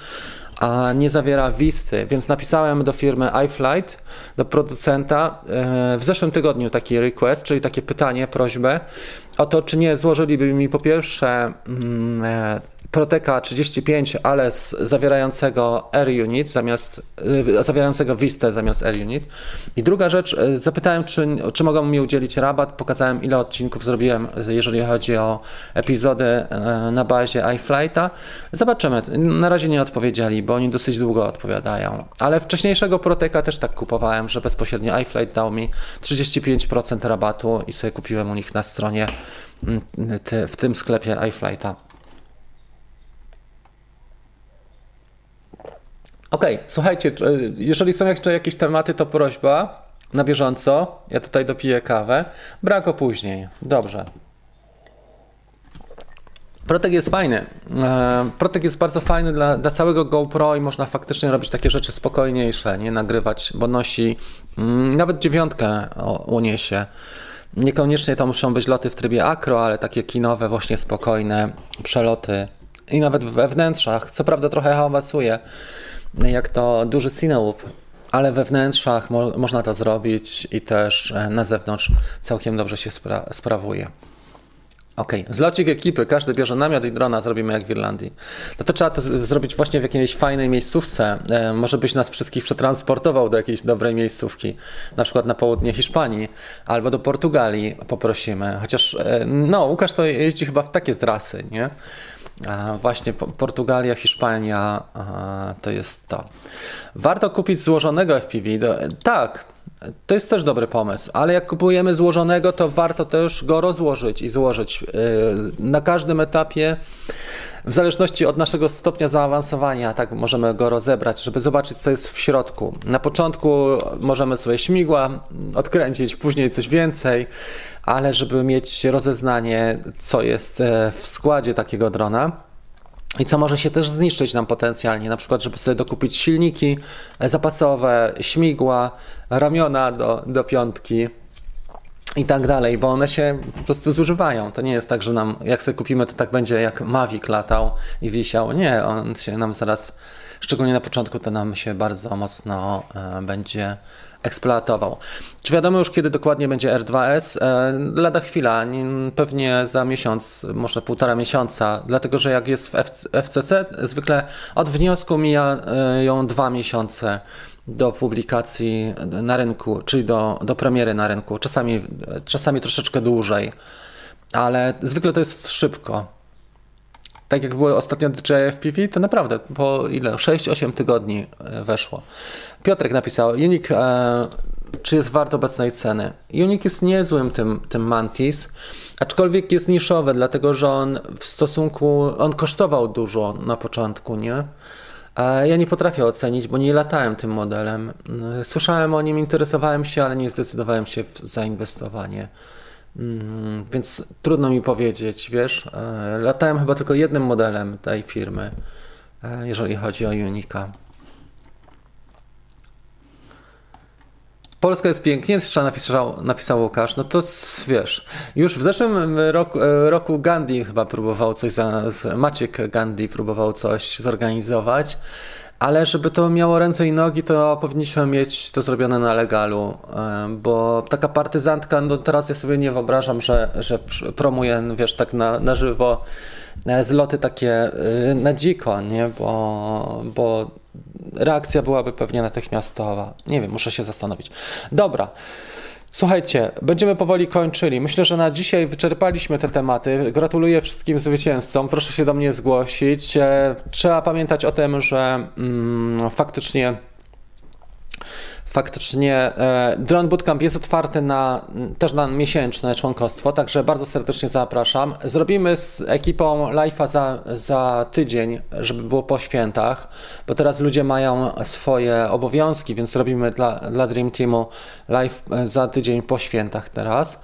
a nie zawiera Wisty, więc napisałem do firmy iFlight, do producenta w zeszłym tygodniu taki request, czyli takie pytanie, prośbę o to, czy nie złożyliby mi po pierwsze mm, Proteka 35, ale z zawierającego R-Unit zamiast, y, zawierającego Vista zamiast R-Unit. I druga rzecz, y, zapytałem, czy, czy mogą mi udzielić rabat. Pokazałem, ile odcinków zrobiłem, jeżeli chodzi o epizody y, na bazie iFlighta. Zobaczymy. Na razie nie odpowiedzieli, bo oni dosyć długo odpowiadają. Ale wcześniejszego Proteka też tak kupowałem, że bezpośrednio iFlight dał mi 35% rabatu i sobie kupiłem u nich na stronie mm, w tym sklepie iFlighta. Okej, okay, słuchajcie, jeżeli są jeszcze jakieś tematy, to prośba na bieżąco. Ja tutaj dopiję kawę. Brak opóźnień. Dobrze. Protek jest fajny. E, Protek jest bardzo fajny dla, dla całego GoPro i można faktycznie robić takie rzeczy spokojniejsze, nie nagrywać, bo nosi mm, nawet dziewiątkę uniesie. Niekoniecznie to muszą być loty w trybie akro, ale takie kinowe, właśnie spokojne przeloty i nawet we wnętrzach. Co prawda trochę hałasuje jak to duży Cineloop, ale we wnętrzach mo można to zrobić i też e, na zewnątrz całkiem dobrze się spra sprawuje. Ok, zlocik ekipy, każdy bierze namiot i drona, zrobimy jak w Irlandii. No to trzeba to zrobić właśnie w jakiejś fajnej miejscówce. E, może byś nas wszystkich przetransportował do jakiejś dobrej miejscówki, na przykład na południe Hiszpanii albo do Portugalii poprosimy. Chociaż, e, no, Łukasz to jeździ chyba w takie trasy, nie? Właśnie Portugalia, Hiszpania to jest to. Warto kupić złożonego FPV. Tak, to jest też dobry pomysł, ale jak kupujemy złożonego, to warto też go rozłożyć i złożyć y, na każdym etapie. W zależności od naszego stopnia zaawansowania, tak możemy go rozebrać, żeby zobaczyć, co jest w środku. Na początku możemy sobie śmigła odkręcić, później coś więcej, ale żeby mieć rozeznanie, co jest e, w składzie takiego drona. I co może się też zniszczyć nam potencjalnie, na przykład, żeby sobie dokupić silniki e, zapasowe, śmigła, ramiona do, do piątki i tak dalej, bo one się po prostu zużywają. To nie jest tak, że nam, jak sobie kupimy, to tak będzie jak Mavic latał i wisiał. Nie, on się nam zaraz, szczególnie na początku, to nam się bardzo mocno e, będzie eksploatował. Czy wiadomo już, kiedy dokładnie będzie R2S? E, lada chwila, pewnie za miesiąc, może półtora miesiąca, dlatego że jak jest w FCC, zwykle od wniosku mija e, dwa miesiące do publikacji na rynku, czyli do, do premiery na rynku, czasami, czasami troszeczkę dłużej, ale zwykle to jest szybko. Tak jak było ostatnio DJI FPV, to naprawdę po ile? 6-8 tygodni e, weszło. Piotrek napisał, Unik, e, czy jest wart obecnej ceny? Unik jest niezłym tym, tym Mantis, aczkolwiek jest niszowy, dlatego że on w stosunku, on kosztował dużo na początku, nie? Ja nie potrafię ocenić, bo nie latałem tym modelem. Słyszałem o nim, interesowałem się, ale nie zdecydowałem się w zainwestowanie. Mm, więc trudno mi powiedzieć, wiesz. E, latałem chyba tylko jednym modelem tej firmy, e, jeżeli chodzi o Unika. Polska jest piękniejsza, napisał, napisał Łukasz. No to wiesz, już w zeszłym roku, e, roku Gandhi chyba próbował coś, za, Maciek Gandhi próbował coś zorganizować, ale żeby to miało ręce i nogi, to powinniśmy mieć to zrobione na legalu, e, bo taka partyzantka, no teraz ja sobie nie wyobrażam, że, że promuje, wiesz, tak na, na żywo e, zloty takie na dziko, nie, bo, bo reakcja byłaby pewnie natychmiastowa. Nie wiem, muszę się zastanowić. Dobra. Słuchajcie, będziemy powoli kończyli. Myślę, że na dzisiaj wyczerpaliśmy te tematy. Gratuluję wszystkim zwycięzcom. Proszę się do mnie zgłosić. E, trzeba pamiętać o tym, że mm, faktycznie faktycznie e, Drone Bootcamp jest otwarty na, też na miesięczne członkostwo, także bardzo serdecznie zapraszam. Zrobimy z ekipą live'a za, za tydzień, żeby było po świętach, bo teraz ludzie mają swoje obowiązki, więc robimy dla, dla Dream Teamu live e, za tydzień po świętach teraz.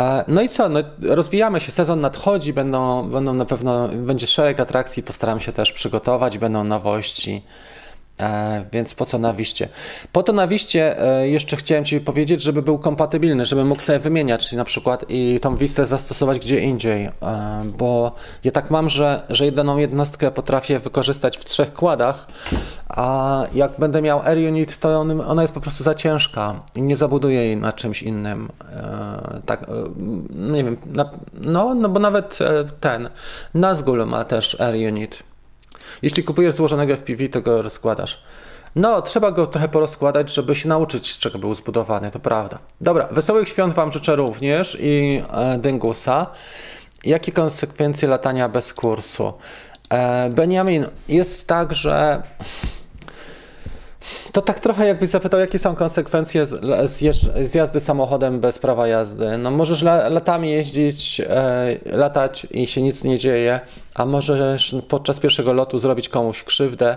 E, no i co, no, rozwijamy się, sezon nadchodzi, będą, będą na pewno, będzie szereg atrakcji, postaram się też przygotować, będą nowości. E, więc po co na wiście? Po to na wiście e, jeszcze chciałem Ci powiedzieć, żeby był kompatybilny, żeby mógł sobie wymieniać na przykład i tą wistę zastosować gdzie indziej, e, bo ja tak mam, że, że jedną jednostkę potrafię wykorzystać w trzech kładach, a jak będę miał Air Unit, to on, ona jest po prostu za ciężka i nie zabuduję jej na czymś innym. E, tak, e, nie wiem, na, no, no bo nawet e, ten Nazgul ma też Air Unit. Jeśli kupujesz złożonego FPV, to go rozkładasz. No, trzeba go trochę porozkładać, żeby się nauczyć, z czego był zbudowany, to prawda. Dobra, wesołych świąt Wam życzę również i e. Jakie konsekwencje latania bez kursu? E, Benjamin, jest tak, że to tak trochę jakbyś zapytał, jakie są konsekwencje z, z jazdy samochodem bez prawa jazdy. No możesz la, latami jeździć, e, latać i się nic nie dzieje, a możesz podczas pierwszego lotu zrobić komuś krzywdę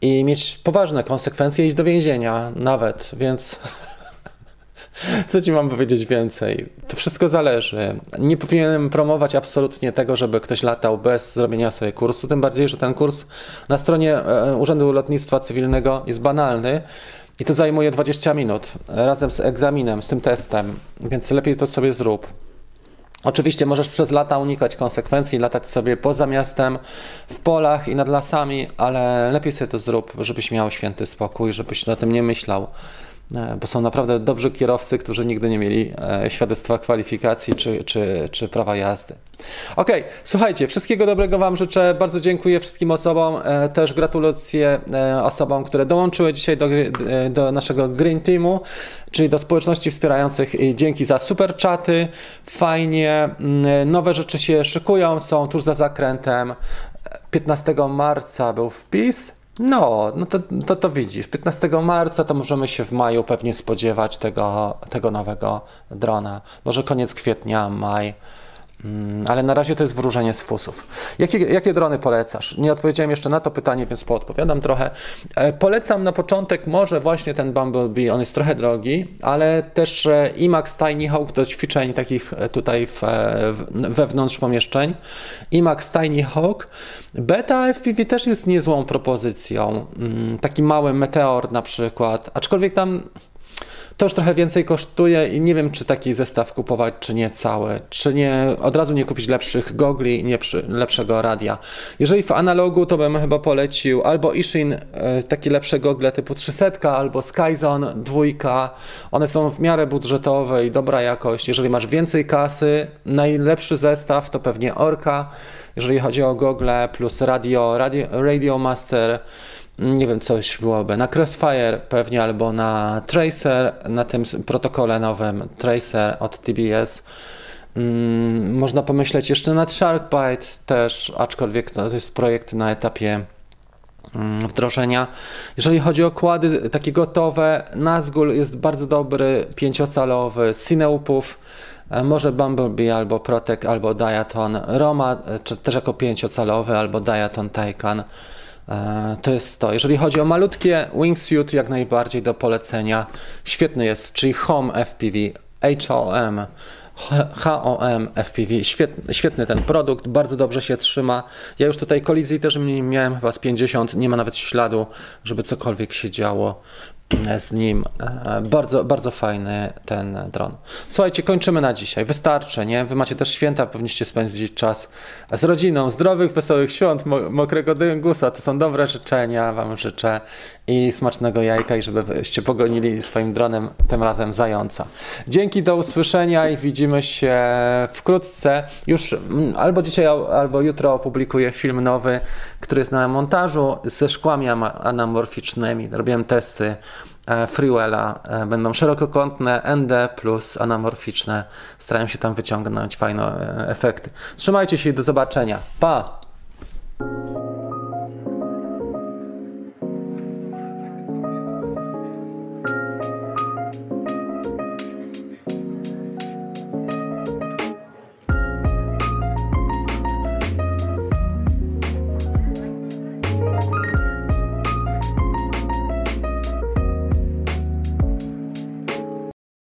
i mieć poważne konsekwencje, iść do więzienia nawet, więc Co ci mam powiedzieć więcej? To wszystko zależy. Nie powinienem promować absolutnie tego, żeby ktoś latał bez zrobienia sobie kursu, tym bardziej, że ten kurs na stronie e, Urzędu Lotnictwa Cywilnego jest banalny i to zajmuje 20 minut razem z egzaminem, z tym testem, więc lepiej to sobie zrób. Oczywiście możesz przez lata unikać konsekwencji, latać sobie poza miastem, w polach i nad lasami, ale lepiej sobie to zrób, żebyś miał święty spokój, żebyś o tym nie myślał. E, bo są naprawdę dobrzy kierowcy, którzy nigdy nie mieli e, świadectwa kwalifikacji czy, czy, czy prawa jazdy. Ok, słuchajcie, wszystkiego dobrego Wam życzę. Bardzo dziękuję wszystkim osobom. E, też gratulacje osobom, które dołączyły dzisiaj do, do naszego Green Teamu, czyli do społeczności wspierających. Dzięki za super czaty. Fajnie. Mm, nowe rzeczy się szykują, są tuż za zakrętem. 15 marca był wpis. No, no to, to, to widzisz. 15 marca to możemy się w maju pewnie spodziewać tego, tego nowego drona. Może koniec kwietnia, maj. Mm, ale na razie to jest wróżenie z fusów. Jakie, jakie drony polecasz? Nie odpowiedziałem jeszcze na to pytanie, więc poodpowiadam trochę. E, polecam na początek może właśnie ten Bumblebee, on jest trochę drogi, ale też e, IMAX Tiny Hawk do ćwiczeń takich e, tutaj w, wewnątrz pomieszczeń. IMAX Tiny Hawk. Beta FPV też jest niezłą propozycją. Mm, taki mały meteor na przykład, aczkolwiek tam to już trochę więcej kosztuje i nie wiem, czy taki zestaw kupować, czy nie cały, czy nie od razu nie kupić lepszych gogli nie lepszego radia. Jeżeli w analogu, to bym chyba polecił albo Ishin, e, takie lepsze gogle typu 300, albo Skyzone 2. One są w miarę budżetowe i dobra jakość. Jeżeli masz więcej kasy, najlepszy zestaw to pewnie Orca. Jeżeli chodzi o gogle plus radio, radio, radio Master nie wiem, coś byłoby na Crossfire pewnie, albo na Tracer, na tym protokole nowym Tracer od TBS. Mm, można pomyśleć jeszcze nad Sharkbite też, aczkolwiek to jest projekt na etapie mm, wdrożenia. Jeżeli chodzi o kłady takie gotowe, Nazgul jest bardzo dobry, pięciocalowy, Cineupów, e, może Bumblebee albo Protek albo Diaton, Roma e, też jako pięciocalowy albo Diaton Taycan. E, to jest to. Jeżeli chodzi o malutkie wingsuit, jak najbardziej do polecenia. Świetny jest, czyli Home FPV, HOM. HOM FPV, świetny, świetny ten produkt, bardzo dobrze się trzyma. Ja już tutaj kolizji też miałem chyba z 50, nie ma nawet śladu, żeby cokolwiek się działo. Z nim. E, Bardzo, bardzo fajny ten dron. Słuchajcie, kończymy na dzisiaj. Wystarczy, nie? Wy macie też święta, powinniście spędzić czas z rodziną. Zdrowych, wesołych świąt, mo- mokrego dyngusa. To są dobre życzenia, Wam życzę. I smacznego jajka i żebyście pogonili swoim dronem tym razem zająca. Dzięki, do usłyszenia i widzimy się wkrótce. Już mm, albo dzisiaj, albo jutro opublikuję film nowy, który jest na montażu ze szkłami anamorficznymi. Robiłem testy e, Freewella. E, Będą szerokokątne, ND plus anamorficzne. Starałem się tam wyciągnąć fajne e, efekty. Trzymajcie się i do zobaczenia. Pa!